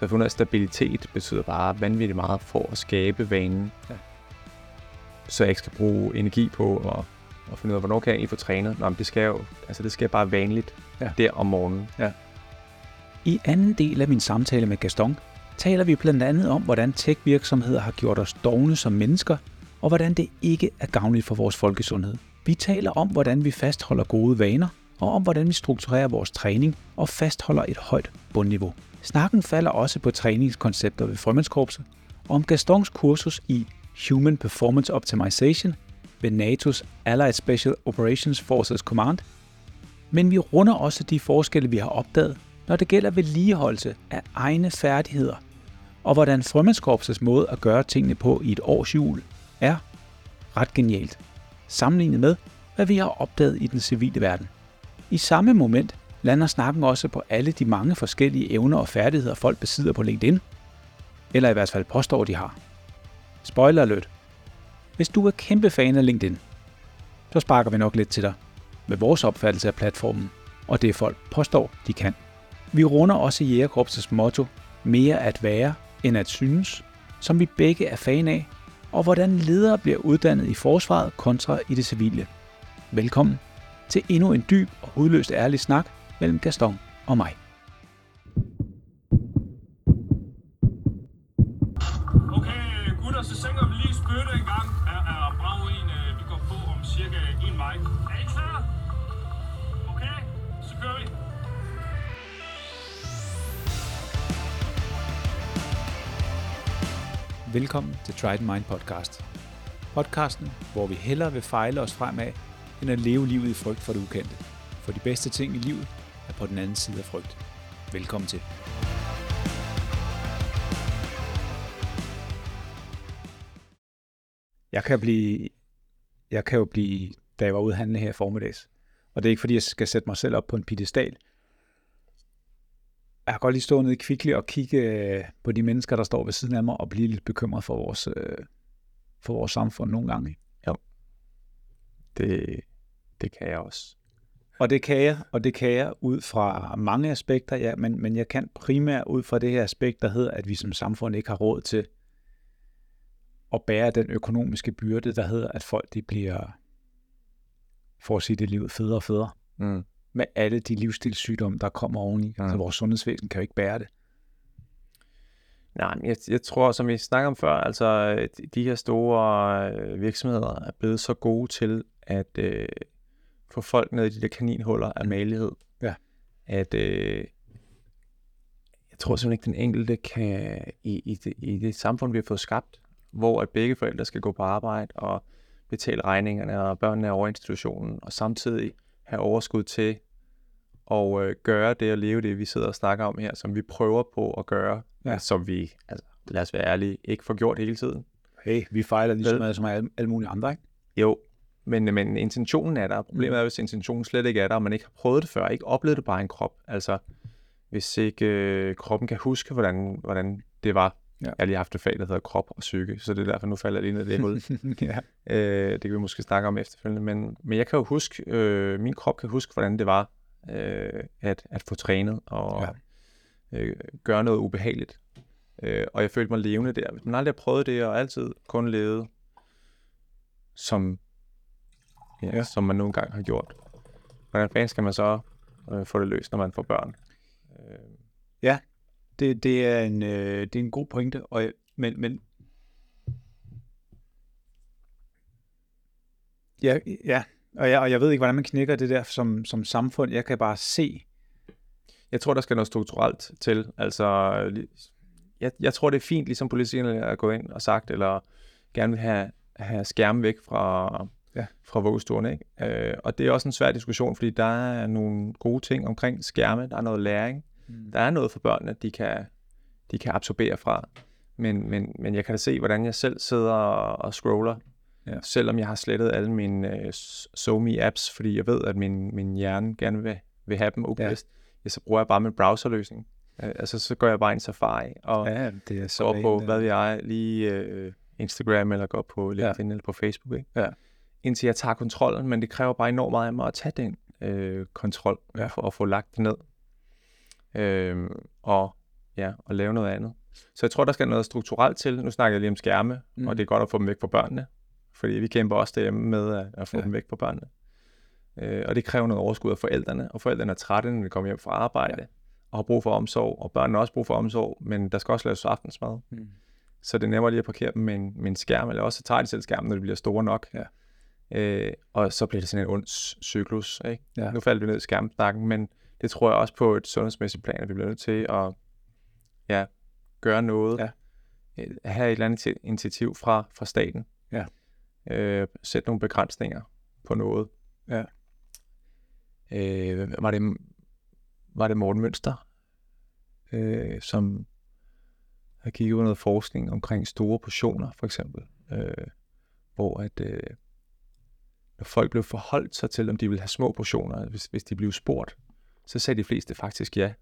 jeg har fundet, at stabilitet betyder bare vanvittigt meget for at skabe vanen. Ja. Så jeg ikke skal bruge energi på at, at finde ud af, hvornår kan jeg egentlig få trænet. Nå, men det skal jo, altså det skal bare vanligt Ja. der om morgenen. I anden del af min samtale med Gaston taler vi blandt andet om, hvordan tech-virksomheder har gjort os dogne som mennesker, og hvordan det ikke er gavnligt for vores folkesundhed. Vi taler om, hvordan vi fastholder gode vaner, og om, hvordan vi strukturerer vores træning og fastholder et højt bundniveau. Snakken falder også på træningskoncepter ved Frømandskorpset, og om Gastons kursus i Human Performance Optimization ved NATO's Allied Special Operations Forces Command, men vi runder også de forskelle, vi har opdaget, når det gælder vedligeholdelse af egne færdigheder, og hvordan Frømandskorpsets måde at gøre tingene på i et års jul er ret genialt, sammenlignet med, hvad vi har opdaget i den civile verden. I samme moment lander snakken også på alle de mange forskellige evner og færdigheder, folk besidder på LinkedIn, eller i hvert fald påstår, de har. Spoiler alert. Hvis du er kæmpe fan af LinkedIn, så sparker vi nok lidt til dig med vores opfattelse af platformen, og det folk påstår, de kan. Vi runder også Jægerkorpsets motto, mere at være end at synes, som vi begge er fan af, og hvordan ledere bliver uddannet i forsvaret kontra i det civile. Velkommen til endnu en dyb og hudløst ærlig snak mellem Gaston og mig. Okay, gutter, så sænker vi lige spytte en gang. Er, er brav en, øh, vi går på om cirka en vej. Er I klar? Okay, så kører vi. Velkommen til Trident Mind Podcast. Podcasten, hvor vi hellere vil fejle os fremad, end at leve livet i frygt for det ukendte. For de bedste ting i livet er på den anden side af frygt. Velkommen til. Jeg kan blive, jeg kan jo blive, da jeg var ude handle her i formiddags, og det er ikke fordi, jeg skal sætte mig selv op på en piedestal. Jeg kan godt lige stå nede i Kvickly og kigge øh, på de mennesker, der står ved siden af mig, og blive lidt bekymret for vores, øh, for vores samfund nogle gange. Det, det kan jeg også. Og det kan jeg, og det kan jeg ud fra mange aspekter, ja, men, men jeg kan primært ud fra det her aspekt, der hedder, at vi som samfund ikke har råd til at bære den økonomiske byrde, der hedder, at folk de bliver, for at sige det livet, federe og federe. Mm. Med alle de livsstilssygdomme, der kommer oveni. Ja. Ja. Så vores sundhedsvæsen kan jo ikke bære det. Nej, jeg, jeg tror, som vi snakker om før, altså de- de her store øh, virksomheder er blevet så gode til at øh, få folk ned i de der kaninhuller af malighed. Ja. At øh, jeg tror simpelthen ikke, den enkelte kan i, i, det, i det samfund, vi har fået skabt, hvor at begge forældre skal gå på arbejde og betale regningerne, og børnene er over institutionen, og samtidig have overskud til at øh, gøre det og leve det, vi sidder og snakker om her, som vi prøver på at gøre, Ja. som vi, altså, lad os være ærlige, ikke får gjort hele tiden. Hey, vi fejler lige så meget som alle, alle mulige andre, ikke? Jo, men, men intentionen er der. Problemet er, hvis intentionen slet ikke er der, og man ikke har prøvet det før, ikke oplevet det bare i en krop. Altså, hvis ikke øh, kroppen kan huske, hvordan, hvordan det var. Ja. Jeg har lige haft et fag, der hedder krop og psyke, så det er derfor, nu falder jeg lige ned i det hul. ja. Øh, det kan vi måske snakke om efterfølgende, men, men jeg kan jo huske, øh, min krop kan huske, hvordan det var øh, at, at få trænet og ja. øh, gøre noget ubehageligt. Øh, og jeg følte mig levende der. Hvis man aldrig har prøvet det, og altid kun levet, som, ja, Ja. ja. som man nogle gange har gjort, hvordan fanden skal man så øh, få det løst, når man får børn? Øh, Det, det, er en, øh, det er en god pointe, og, men, men ja, ja, og jeg, og jeg ved ikke, hvordan man knækker det der som, som samfund. Jeg kan bare se, Jeg tror, der skal noget strukturelt til. Altså, li- jeg, jeg tror, det er fint, ligesom politikerne er gået ind og sagt, eller gerne vil have, have skærmen væk fra, Ja. fra vuggestuerne. Ikke? Øh, og det er også en svær diskussion, fordi der er nogle gode ting omkring skærme. Der er noget læring. Mm. Der er noget for børnene, de kan, de kan absorbere fra. Men, men, men jeg kan da se, hvordan jeg selv sidder og, og scroller, Ja. selvom jeg har slettet alle mine uh, SoMe-apps, fordi jeg ved, at min, min hjerne gerne vil, vil have dem ubevidst. Ja. ja, så bruger jeg bare min browserløsning. Uh, altså, så går jeg bare i Safari og ja, det er så går på, hvad øh, ved jeg, lige uh, Instagram eller går på LinkedIn ja. eller på Facebook. Ikke? Ja. Indtil jeg tager kontrollen, men det kræver bare enormt meget af mig at tage den øh, kontrol Ja. for at få lagt det ned. Øhm, og ja, at lave noget andet. Så jeg tror, der skal noget strukturelt til. Nu snakker jeg lige om skærme, Mm. og det er godt at få dem væk fra børnene. Fordi vi kæmper også derhjemme med at, at få ja. dem væk fra børnene. Øh, og det kræver noget overskud af forældrene, og forældrene er trætte, når de kommer hjem fra arbejde, ja. og har brug for omsorg, og børnene har også brug for omsorg, men der skal også laves aftensmad. Mm. Så det er nemmere lige at parkere dem med en, med en skærm, eller også så tager de selv skærmen, når de bliver store nok. Ja. Øh, og så bliver det sådan en ond cyklus. Ikke? Ja. Nu falder vi ned i skærmsnakken, men det tror jeg også på et sundhedsmæssigt plan, at vi bliver nødt til at ja, gøre noget. Ja. Øh, Have et eller andet ti- initiativ fra, fra staten. Ja. Øh, sætte nogle begrænsninger på noget. Ja. Øh, var, det, var det Morten Mønster, øh, som har kigget på noget forskning omkring store portioner, for eksempel. Øh, hvor at øh, når folk blev forholdt sig til, om de ville have små portioner, hvis, hvis de blev spurgt, så sagde de fleste faktisk ja.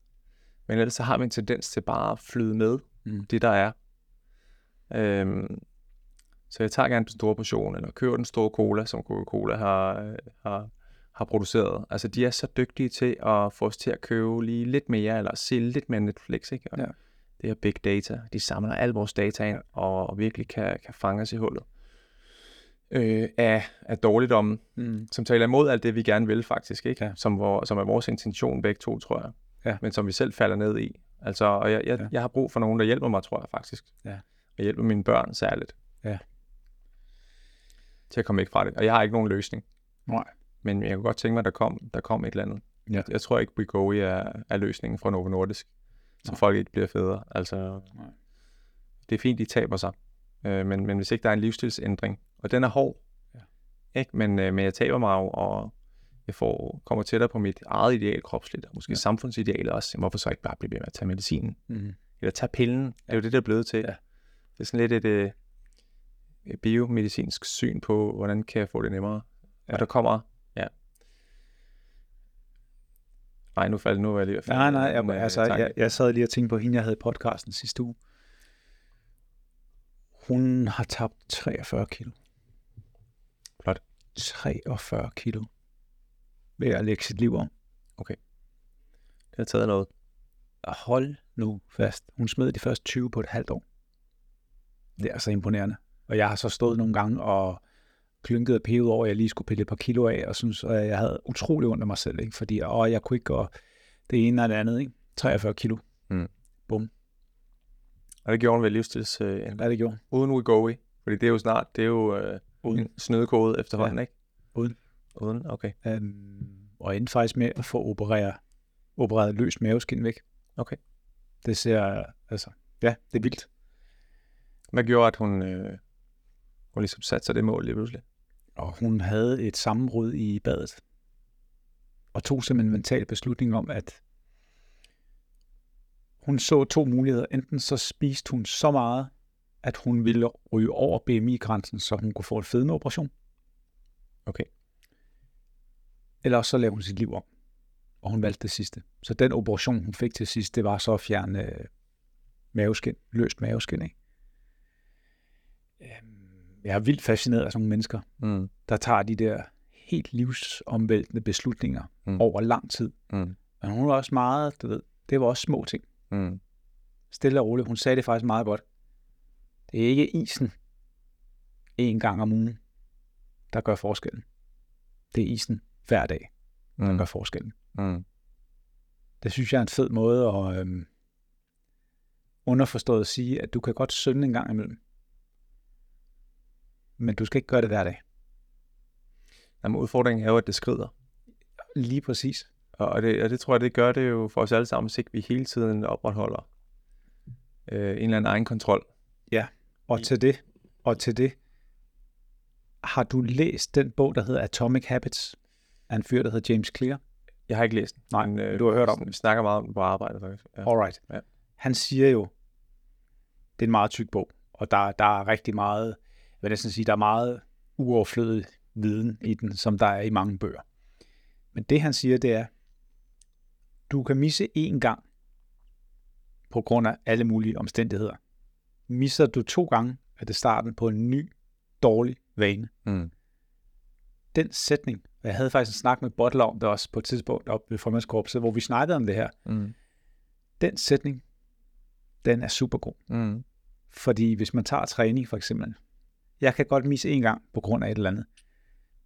Men ellers så har vi en tendens til bare at flyde med Mm. det, der er. Øhm, så jeg tager gerne den store portion, eller køber den store cola, som Coca-Cola har, har, har produceret. Altså, de er så dygtige til at få os til at købe lige lidt mere, eller se lidt mere Netflix, ikke? Og Ja. Det er big data. De samler al vores data ind, og virkelig kan, kan fange os i hullet øh, af, af dårligdommen, Mm. som taler imod alt det, vi gerne vil faktisk, ikke? Ja. Som, vor, som er vores intention begge to, tror jeg. Ja. Men som vi selv falder ned i. Altså, og jeg, jeg, Ja. jeg har brug for nogen, der hjælper mig, tror jeg faktisk. Ja. Og hjælper mine børn særligt. Ja. Til at komme væk fra det. Og jeg har ikke nogen løsning. Nej. Men jeg kunne godt tænke mig, at der kom, der kom et eller andet. Ja. Jeg tror ikke, Wegovy er, er løsningen fra Novo Nordisk. Så Nej. folk ikke bliver federe. Altså, Nej. det er fint, de taber sig. Øh, men, men hvis ikke der er en livsstilsændring, og den er hård, Ja. ikke? Men, øh, men jeg taber mig jo, og jeg får, kommer tættere på mit eget ideal kropsligt, og måske Ja. ja. samfundsideal også. Jamen, Hvorfor så ikke bare blive ved med at tage medicinen? Mm. Eller tage pillen? Det er jo det, der er blevet til. Ja. Det er sådan lidt et, øh, et biomedicinsk syn på, hvordan kan jeg få det nemmere. Ja. Og der kommer, ja. Nej, nu faldt nu er jeg lige Nej, nej, jeg, øh, altså, jeg, jeg sad lige og tænkte på hende, jeg havde i podcasten sidste uge. Hun har tabt 43 kilo. Flot. 43 kilo. Ved at lægge sit liv om. Det har taget noget. Og hold nu fast. Hun smed de første 20 på et halvt år. Det er så imponerende. Og jeg har så stået nogle gange og klynket og pevet over, at jeg lige skulle pille et par kilo af, og synes, at jeg havde utrolig ondt af mig selv, ikke? fordi åh, jeg kunne ikke gøre det ene eller det andet. Ikke? 43 kilo. Og det gjorde hun ved livsstils øh, er det gjort? uden Wegovy. Fordi det er jo snart, det er jo øh, Uden. en snødekode efterhånden, Ja. ikke? Uden. Uden, okay. Øhm, og endte faktisk med at få opereret, opereret løst maveskin væk. Okay. Det ser, altså, ja, det er vildt. Hvad gjorde, at hun, øh, hun ligesom satte sig det mål lige pludselig? Og hun havde et sammenbrud i badet. Og tog simpelthen en mental beslutning om, at hun så to muligheder. Enten så spiste hun så meget, at hun ville ryge over BMI-grænsen, så hun kunne få en fedmeoperation. Okay. Eller så lavede hun sit liv om. Og hun valgte det sidste. Så den operation, hun fik til sidst, det var så at fjerne øh, maveskin, løst maveskin. Ikke? Øhm, Jeg er vildt fascineret af sådan nogle mennesker, Mm. der tager de der helt livsomvæltende beslutninger. Mm. over lang tid. Mm. Men hun var også meget, du ved, det var også små ting. Mm. Stille og roligt. Hun sagde det faktisk meget godt. Det er ikke isen en gang om ugen, der gør forskellen. Det er isen hver dag, der Mm. gør forskellen. Mm. Det synes jeg er en fed måde at øhm, underforstået sige, at du kan godt synde en gang imellem. Men du skal ikke gøre det hver dag. Jamen, udfordringen er jo, at det skrider. Lige præcis. Og det, og det tror jeg, det gør det jo for os alle sammen, hvis ikke vi hele tiden opretholder øh, en eller anden egen kontrol. Og til det, og til det, har du læst den bog, der hedder Atomic Habits, af en fyr, der hedder James Clear? Jeg har ikke læst den. Nej, men, øh, du har hørt om Vi snakker meget om den på arbejdet. faktisk. Ja. Alright. Ja. Han siger jo, det er en meget tyk bog, og der, der er rigtig meget, jeg vil næsten sige, der er meget uoverflødig viden i den, som der er i mange bøger. Men det han siger, det er, du kan misse én gang på grund af alle mulige omstændigheder. Misser du to gange, er det starten på en ny, dårlig vane. Mm. Den sætning, og jeg havde faktisk en snak med Butler om det også på et tidspunkt op ved formandskorpset, hvor vi snakkede om det her. Mm. Den sætning den er super god. Mm. Fordi hvis man tager træning for eksempel, jeg kan godt misse en gang på grund af et eller andet.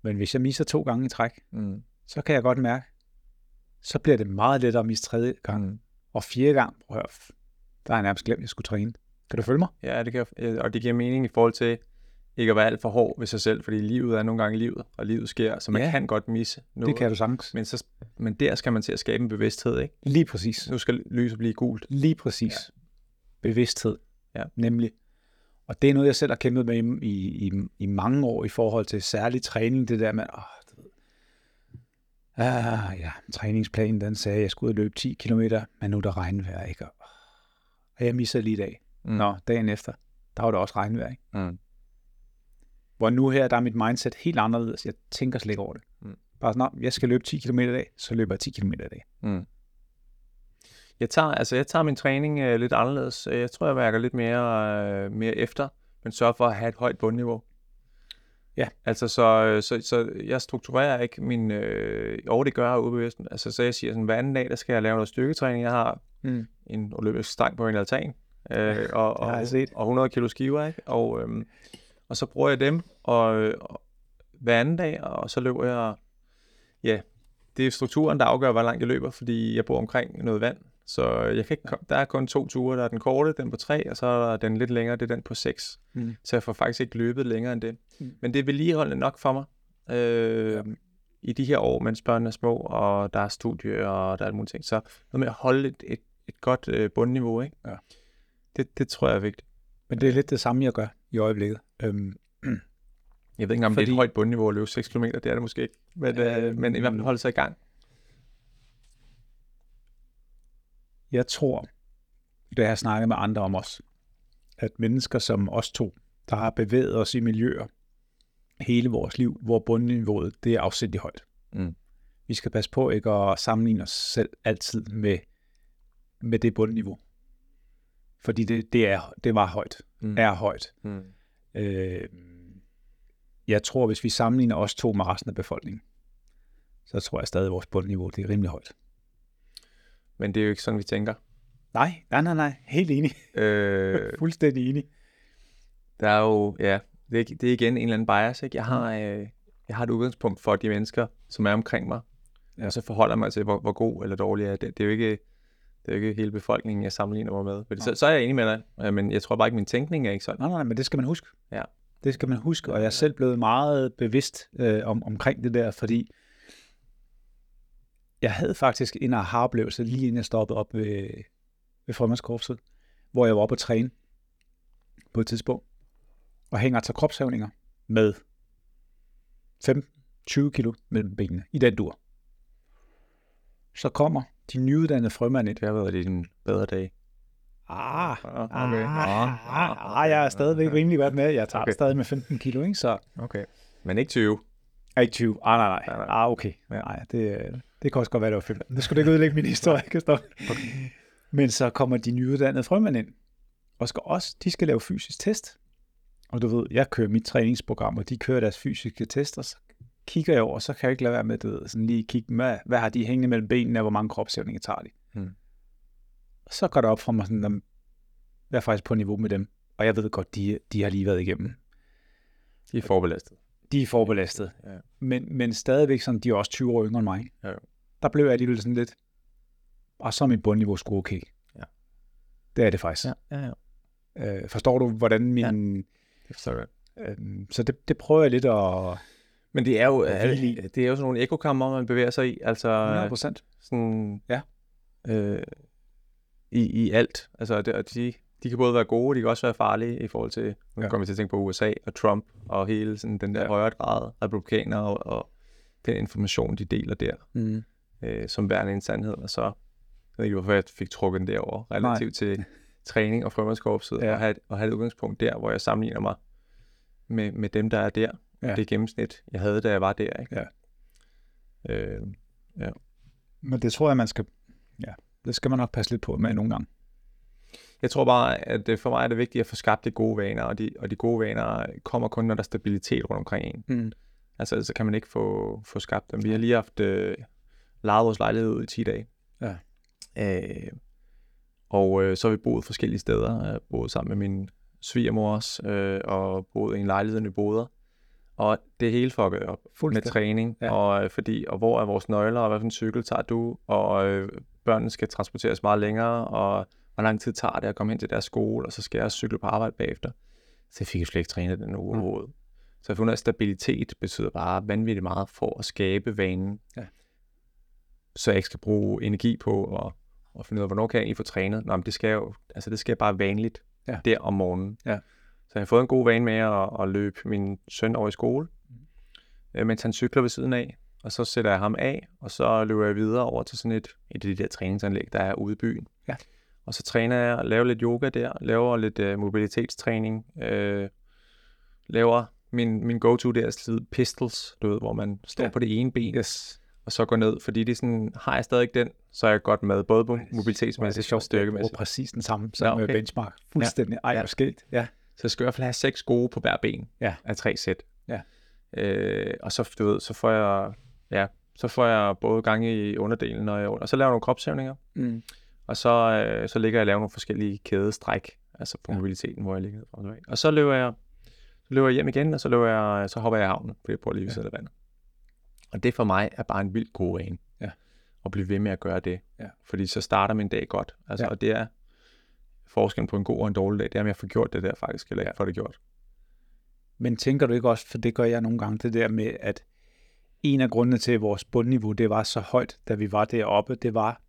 Men hvis jeg misser to gange i træk, Mm. så kan jeg godt mærke, så bliver det meget lettere at misse tredje gang. Mm. Og fjerde gang, prøv at høre, der har jeg nærmest glemt, at jeg skulle træne. Kan du følge mig? Ja, det kan, jeg- og det giver mening i forhold til ikke at være alt for hård ved sig selv, fordi livet er nogle gange livet, og livet sker, så man Ja. kan godt misse noget. Det kan du sagtens. Men, så, men der skal man til at skabe en bevidsthed, ikke? Lige præcis. Nu skal lyset blive gult. Lige præcis. Ja. Bevidsthed. Ja. Nemlig. Og det er noget, jeg selv har kæmpet med i, i, i, i mange år i forhold til særlig træning. Det der med, åh, du ved, ah, ja, træningsplanen, den sagde, at jeg skulle ud og løbe 10 km, men nu er der regnvejr, ikke? Og jeg misser lige i dag. Mm. Nå, dagen efter, der var der også regnvejr, ikke? Mm. Hvor nu her, der er mit mindset helt anderledes. Jeg tænker slet ikke over det. Mm. Bare sådan, "Nå, jeg skal løbe 10 km i dag, så løber jeg 10 km i dag. Mm. Jeg tager, altså jeg tager min træning øh, lidt anderledes. Jeg tror, jeg mærker lidt mere, øh, mere efter, men sørger for at have et højt bundniveau. Ja. Altså, så, øh, så, så jeg strukturerer ikke min... Øh, og det gør jeg ubevidst. Altså, så jeg siger sådan, hver anden dag, der skal jeg lave noget styrketræning. Jeg har Mm. en olympisk stang på en altan, øh, og, og, og 100 kilo skiver, ikke? Og, øhm, og så bruger jeg dem og, og hver anden dag, og så løber jeg, ja, det er strukturen, der afgør, hvor langt jeg løber, fordi jeg bor omkring noget vand, så jeg kan ikke, der er kun to ture, der er den korte, den på tre, og så er der den lidt længere, det er den på seks. Mm. Så jeg får faktisk ikke løbet længere end det. Mm. Men det er vedligeholdende nok for mig. Øh, Ja. I de her år, mens børnene er små, og der er studie, og der er alle mulige ting. Så noget med at holde et, et, et godt øh, bundniveau, ikke? Ja. Det, det tror jeg er vigtigt. Men det er lidt det samme, jeg gør i øjeblikket. Øhm, Jeg ved ikke, om Fordi... det er et højt bundniveau at løbe 6 km, det er det måske ikke. Men, øh, Øh, men i hvert fald holde sig i gang. jeg tror, har jeg snakket med andre om os, at mennesker som os to, der har bevæget os i miljøer hele vores liv, hvor bundniveauet det er afsindig højt. Mm. Vi skal passe på ikke at sammenligne os selv altid med, med det bundniveau. Fordi det, det, er, det var højt, Mm. er højt. Mm. Øh, jeg tror, hvis vi sammenligner os to med resten af befolkningen, så tror jeg stadig, at vores bundniveau det er rimelig højt. Men det er jo ikke sådan, vi tænker. Nej, nej, nej, nej. Helt enig. Øh, Fuldstændig enig. der er jo, ja, det er, det er igen en eller anden bias, ikke? Jeg har, øh, jeg har et udgangspunkt for de mennesker, som er omkring mig. Ja. Og så forholder mig til, hvor, hvor god eller dårlig jeg er. Det, det er jo ikke, det er jo ikke hele befolkningen, jeg sammenligner mig med. Fordi så, så er jeg enig med dig, øh, men jeg tror bare ikke, min tænkning er ikke sådan. Nej, nej, men det skal man huske. Ja. Det skal man huske, og jeg er selv blevet meget bevidst øh, om, omkring det der, fordi jeg havde faktisk en aha-oplevelse lige inden jeg stoppede op ved, ved Frømandskorpset, hvor jeg var oppe at træne på et tidspunkt, og hænger til kropshævninger med 15-20 kilo mellem benene, i den dur. Så kommer de nyuddannede frømænd. Det har været din bedre dag. Ah, Ah, okay. ah, ah, ah, jeg er stadigvæk rimelig godt med. Jeg tager okay. Okay. stadig med 15 kilo, ikke? Så Okay. Men ikke 20. er ikke 20. Ah, nej, nej. Nej, nej. Ah, okay. Nej, det, det kan også godt være, det var 15. Det skulle ikke ødelægge min historie, kan stå. Men så kommer de nyuddannede frømænd ind, og skal også, de skal lave fysisk test. Og du ved, jeg kører mit træningsprogram, og de kører deres fysiske test, og så kigger jeg over, så kan jeg ikke lade være med, du ved, sådan lige kigge, hvad, hvad har de hængende mellem benene, og hvor mange kropshævninger tager de. Hmm. Og så går det op for mig sådan, at jeg er faktisk på niveau med dem. Og jeg ved godt, de, de har lige været igennem. De er forbelastet. De er forbelastet. Ja. Men, men stadigvæk sådan, de er også 20 år yngre end mig. Ja. Der blev jeg alligevel sådan lidt, og så er mit bundniveau sgu okay. Ja. Det er det faktisk. Ja, ja, ja. Øh, forstår du, hvordan min... Det forstår jeg. Øh, så det, det prøver jeg lidt at... Men det er jo, Og i. det er jo sådan nogle ekokammer, man bevæger sig i. Altså, 100 procent. sådan, Ja. øh, i, i alt. Altså, det, og de, de kan både være gode, de kan også være farlige i forhold til, nu Ja. kommer vi til at tænke på USA og Trump og hele sådan, den der Ja. højere grad republikaner og, og den information, de deler der, Mm. øh, som værende en sandhed. Og så, jeg ved ikke, hvorfor jeg fik trukket den derover relativt til træning og frømandskorpset, ja. og, have, og have et udgangspunkt der, hvor jeg sammenligner mig med, med dem, der er der. Ja. Ja. Det gennemsnit, jeg havde, da jeg var der. Ikke? Ja. Øh, Men det tror jeg, man skal... Ja, det skal man nok passe lidt på med nogle gange. Jeg tror bare, at det for mig er det vigtigt at få skabt de gode vaner, og de, og de gode vaner kommer kun, når der er stabilitet rundt omkring en. Mm. Altså, så kan man ikke få, få skabt dem. Vi har lige haft øh, lejet vores lejlighed ud i 10 dage. Ja. Øh, Og øh, så har vi boet forskellige steder. Jeg har boet sammen med min svigermor også, øh, og boet i en lejlighed i Boder. Og det hele fucket op med træning, Ja. og, øh, fordi, og hvor er vores nøgler, og hvad for en cykel tager du, og øh, børnene skal transporteres meget længere, og hvor lang tid tager det at komme hen til deres skole, og så skal jeg også cykle på arbejde bagefter. Så jeg fik jo slet ikke trænet den uge Mm. overhovedet. Så jeg fundet, at stabilitet betyder bare vanvittigt meget for at skabe vanen. Ja. Så jeg ikke skal bruge energi på at, at finde ud af, hvornår kan jeg egentlig få trænet. Nå, men det skal jeg jo, altså det skal jeg bare vanligt Ja. der om morgenen. Ja. Så jeg har fået en god vane med at, at løbe min søn over i skole, Mm. øh, mens han cykler ved siden af. Og så sætter jeg ham af, og så løber jeg videre over til sådan et, et af de der træningsanlæg, der er ude i byen. Ja. Og så træner jeg og laver lidt yoga der, laver lidt øh, mobilitetstræning, øh, laver min, min go-to der er pistols, du ved, hvor man står Ja. ja. på det ene ben, Yes. og så går ned, fordi det er sådan, har jeg stadig den, så er jeg godt med, både på er det mobilitetsmæssigt og sjovt, jeg bruger styrkemæssigt. præcis den samme som Ja, ja, okay. benchmark. Fuldstændig. Ej, Ja. skægt. Ja. Så jeg skal i hvert fald have seks gode på hver ben Ja. af tre sæt. Ja. Øh, og så, du ved, så får jeg, ja, så får jeg både gang i underdelen, og, og så laver jeg nogle kropshævninger, Mm. og så, øh, så ligger jeg og laver nogle forskellige kædestræk, altså på Ja. mobiliteten, hvor jeg ligger og så løber jeg, så løber jeg hjem igen, og så, løber jeg, så hopper jeg i havnen, fordi jeg bor lige ved Ja. vandet. Og det for mig er bare en vild god vane. Ja. At blive ved med at gøre det. Ja. Fordi så starter min dag godt. Altså, ja. Og det er forskellen på en god og en dårlig dag, det er, om jeg får gjort det der faktisk, eller ikke får det gjort. Men tænker du ikke også, for det gør jeg nogle gange, det der med, at en af grundene til, at vores bundniveau det var så højt, da vi var deroppe, det var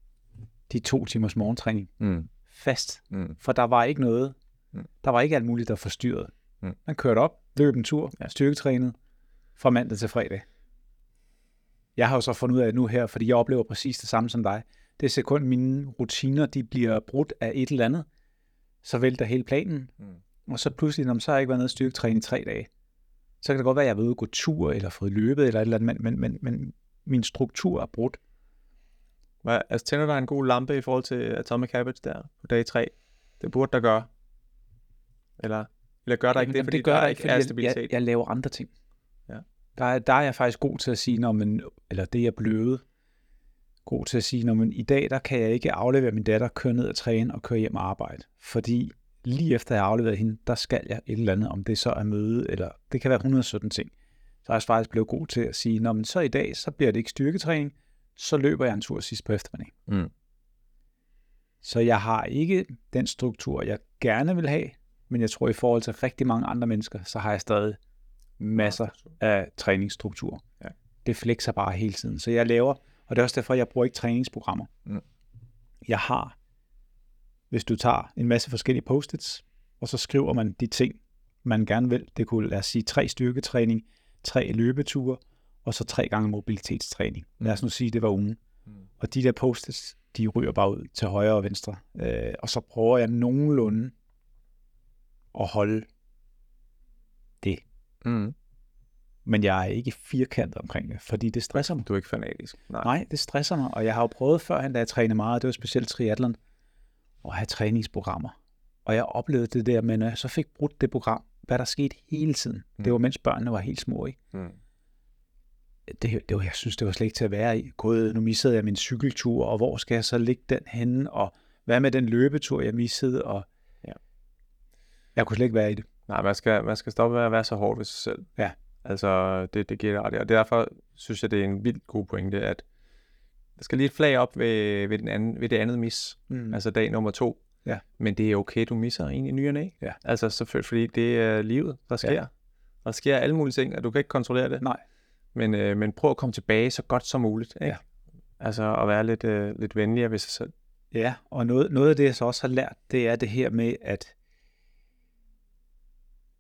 de to timers morgentræning Mm. fast. Mm. For der var ikke noget, Mm. der var ikke alt muligt, der forstyrrede. Mm. Man kørte op, løb en tur, Ja. styrketrænet fra mandag til fredag. Jeg har jo så fundet ud af nu her, fordi jeg oplever præcis det samme som dig. Det sekund mine rutiner, de bliver brudt af et eller andet, så vælter hele planen. Mm. Og så pludselig, når man så har jeg ikke været nede og styrketræne i tre dage, så kan det godt være, at jeg har været ude og gå tur, eller fået løbet, eller et eller andet, men, men, men, men min struktur er brudt. Hvad, altså, tænder der en god lampe i forhold til Atomic Habits der på dag 3? Det burde der gøre. Eller, eller gør der ikke det, Jamen, fordi det gør der der ikke ikke, er fordi jeg, stabilitet? jeg, jeg laver andre ting. Ja. Der, er, der er jeg faktisk god til at sige, når man, eller det er jeg blevet, god til at sige, når man i dag, der kan jeg ikke aflevere min datter, køre ned og træne og køre hjem og arbejde. Fordi lige efter jeg har afleveret hende, der skal jeg et eller andet, om det så er møde, eller det kan være 117 ting. Så er jeg faktisk blevet god til at sige, når man så i dag, så bliver det ikke styrketræning, så løber jeg en tur sidst på eftermiddagen. Mm. Så jeg har ikke den struktur, jeg gerne vil have, men jeg tror i forhold til rigtig mange andre mennesker, så har jeg stadig masser af træningsstruktur. Ja. Det flexer bare hele tiden. Så jeg laver, og det er også derfor, jeg bruger ikke træningsprogrammer. Mm. Jeg har, hvis du tager en masse forskellige post-its, og så skriver man de ting, man gerne vil. Det kunne lad os sige tre styrketræning, tre løbeture, og så tre gange mobilitetstræning. Lad os nu sige, det var ugen. Mm. Og de der post de ryger bare ud til højre og venstre. Øh, og så prøver jeg nogenlunde at holde det. Mm. Men jeg er ikke firkantet omkring det, fordi det stresser mig. Du er ikke fanatisk. Nej. Nej, det stresser mig, og jeg har jo prøvet førhen, da jeg trænede meget, det var specielt triathlon, at have træningsprogrammer. Og jeg oplevede det der, men når jeg så fik brudt det program, hvad der skete hele tiden. Mm. Det var, mens børnene var helt små, ikke? Mm. det, det var, jeg synes, det var slet ikke til at være i. Gud, nu missede jeg min cykeltur, og hvor skal jeg så ligge den henne, og hvad med den løbetur, jeg missede, og Ja. jeg kunne slet ikke være i det. Nej, man skal, man skal stoppe med at være så hård ved sig selv. Ja. Altså, det, det giver ret. Og derfor synes jeg, det er en vildt god pointe, at der skal lige et flag op ved, ved, den anden, ved det andet mis. Mm. Altså dag nummer to. Ja. Men det er okay, du misser en i ny og næ. Ja. Altså selvfølgelig, fordi det er livet, der sker. Ja. Der sker alle mulige ting, og du kan ikke kontrollere det. Nej. Men, øh, men prøv at komme tilbage så godt som muligt. Ikke? Ja. Altså at være lidt, øh, lidt venligere ved sig selv. Ja, og noget, noget af det, jeg så også har lært, det er det her med, at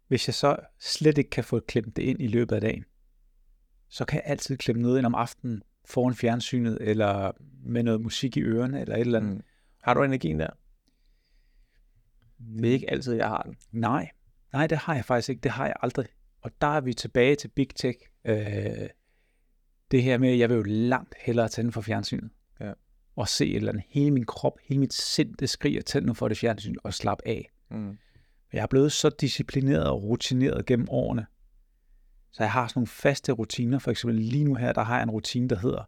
hvis jeg så slet ikke kan få klemt det ind i løbet af dagen, så kan jeg altid klemme noget ind om aftenen foran fjernsynet, eller med noget musik i ørerne, eller et eller andet. Mm. Har du energien der? Det er ikke altid, jeg har den. Nej, nej, det har jeg faktisk ikke. Det har jeg aldrig. Og der er vi tilbage til Big Tech. Øh, det her med, at jeg vil jo langt hellere tænde for fjernsynet. Ja. Og se et eller andet. Hele min krop, hele mit sind, det skriger tænd nu for det fjernsyn og slap af. Mm. Jeg er blevet så disciplineret og rutineret gennem årene. Så jeg har sådan nogle faste rutiner. For eksempel lige nu her, der har jeg en rutine, der hedder,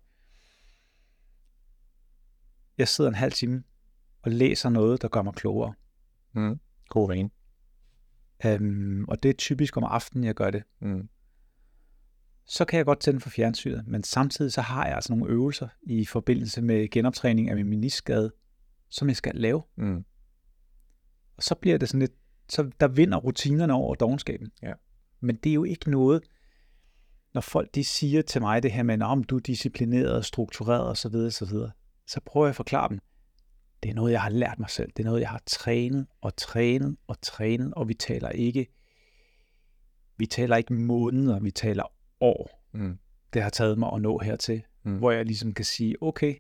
jeg sidder en halv time og læser noget, der gør mig klogere. Mm. God vane. Øhm, og det er typisk om aftenen, jeg gør det. Mm. Så kan jeg godt tænde for fjernsynet, men samtidig så har jeg altså nogle øvelser i forbindelse med genoptræning af min meniskade, som jeg skal lave. Mm. Og så bliver det sådan lidt, så der vinder rutinerne over dogenskaben. Ja. Men det er jo ikke noget, når folk de siger til mig det her med, om du er disciplineret, struktureret osv., så, videre, så prøver jeg at forklare dem, det er noget, jeg har lært mig selv. Det er noget, jeg har trænet og trænet og trænet, og vi taler ikke, vi taler ikke måneder, vi taler år. Mm. Det har taget mig at nå hertil, Mm. hvor jeg ligesom kan sige, okay,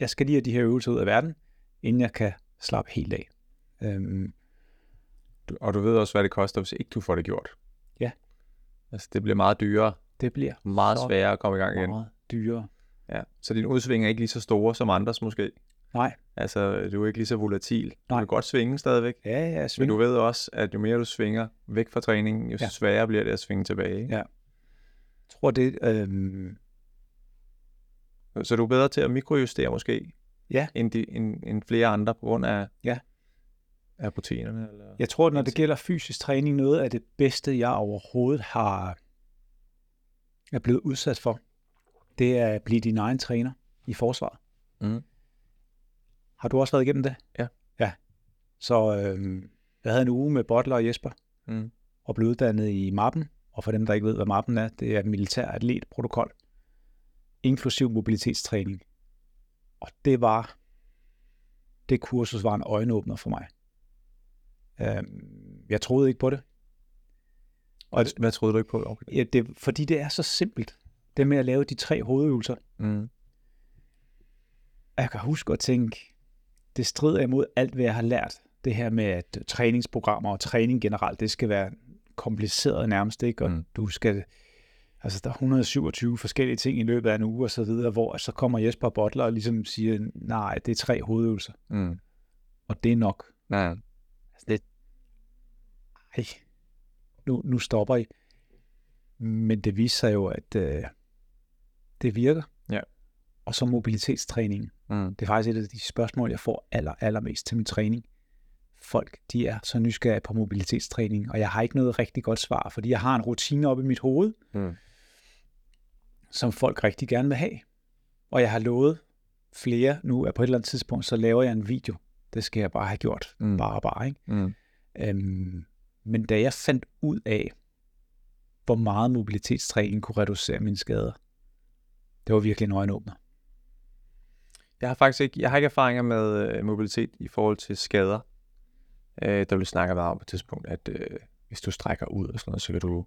jeg skal lige have de her øvelser ud af verden, inden jeg kan slappe helt af. Øhm, og du ved også, hvad det koster, hvis ikke du får det gjort. Ja. Altså, det bliver meget dyrere, det bliver meget sværere at komme i gang igen. meget dyrere. Ja. Så din udsving er ikke lige så store som andres måske. Nej, Altså, du er ikke lige så volatil. Du Nej. kan godt svinge stadigvæk. ja, ja, jeg Men du ved også, at jo mere du svinger væk fra træningen, jo Ja. sværere bliver det at svinge tilbage. Ikke? Ja. tror det, øhm, Så du er bedre til at mikrojustere måske, Ja. end, de, end, end flere andre på grund af, Ja. Af proteinerne? Eller? jeg tror, når det gælder fysisk træning, noget af det bedste, jeg overhovedet har er blevet udsat for, det er at blive din egen træner i forsvaret. Mm. Har du også været igennem det? Ja. Ja. Så øhm, jeg havde en uge med Butler og Jesper, Mm. og blev uddannet i MAPPEN. Og for dem, der ikke ved, hvad MAPPEN er, det er militær atletprotokol, inklusiv mobilitetstræning. Og det var, det kursus var en øjenåbner for mig. Øhm, jeg troede ikke på det. Og det, Hvad troede du ikke på? Okay. ja, det, fordi det er så simpelt, det med at lave de tre hovedøvelser. Mm. Jeg kan huske at tænke, det strider imod alt, hvad jeg har lært. Det her med, at træningsprogrammer og træning generelt, det skal være kompliceret nærmest, ikke? Og mm. Du skal, altså der er 127 forskellige ting i løbet af en uge og så videre, hvor så kommer Jesper Butler og ligesom siger, nej, det er tre hovedøvelser, Mm. og det er nok. Nej. Altså det, ej, nu, nu stopper I. Men det viser sig jo, at øh, det virker. Ja. Og så mobilitetstræningen. Mm. Det er faktisk et af de spørgsmål, jeg får aller, allermest til min træning. Folk, de er så nysgerrige på mobilitetstræning, og jeg har ikke noget rigtig godt svar, fordi jeg har en rutine op i mit hoved, Mm. som folk rigtig gerne vil have. Og jeg har lovet flere nu, at på et eller andet tidspunkt, så laver jeg en video. Det skal jeg bare have gjort. Mm. Bare, bare, ikke? Mm. Øhm, men da jeg fandt ud af, hvor meget mobilitetstræning kunne reducere mine skader, det var virkelig en øjenåbner. Jeg har faktisk ikke, jeg har ikke erfaringer med øh, mobilitet i forhold til skader. Øh, der blev snakket meget om på et tidspunkt, at øh, hvis du strækker ud og sådan noget, så kan du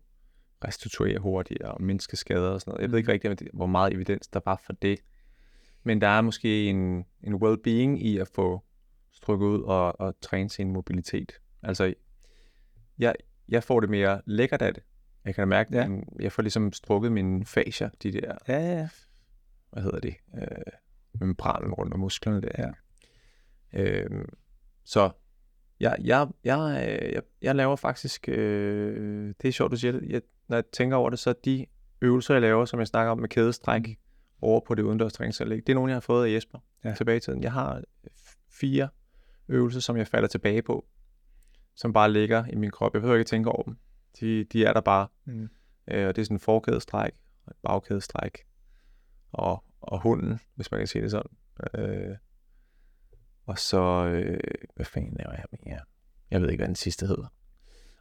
restituere hurtigere og mindske skader og sådan noget. Jeg ved ikke rigtig, om det- hvor meget evidens der var for det. Men der er måske en, en well-being i at få strukket ud og, og træne sin mobilitet. Altså, jeg, jeg får det mere lækkert af det. Jeg kan da mærke, Ja. ja. jeg får ligesom strukket mine fascia, de der Ja, ja, ja. hvad hedder det, øh, membranen rundt om musklerne der. Ja. Øhm, så jeg, jeg, jeg, øh, jeg, jeg laver faktisk, øh, det er sjovt, du siger det, jeg, når jeg tænker over det, så de øvelser, jeg laver, som jeg snakker om med kædestræk mm. over på det udendørs træningsanlæg, det er nogle, jeg har fået af Jesper Ja. tilbage i tiden. Jeg har fire øvelser, som jeg falder tilbage på, som bare ligger i min krop. Jeg behøver ikke at tænke over dem. De, de er der bare. Mm. Øh, og det er sådan en forkædestræk, og et bagkædestræk, og, og hunden, hvis man kan sige det sådan. Øh, og så, øh, hvad fanden laver jeg mere? Jeg ved ikke, hvad den sidste hedder.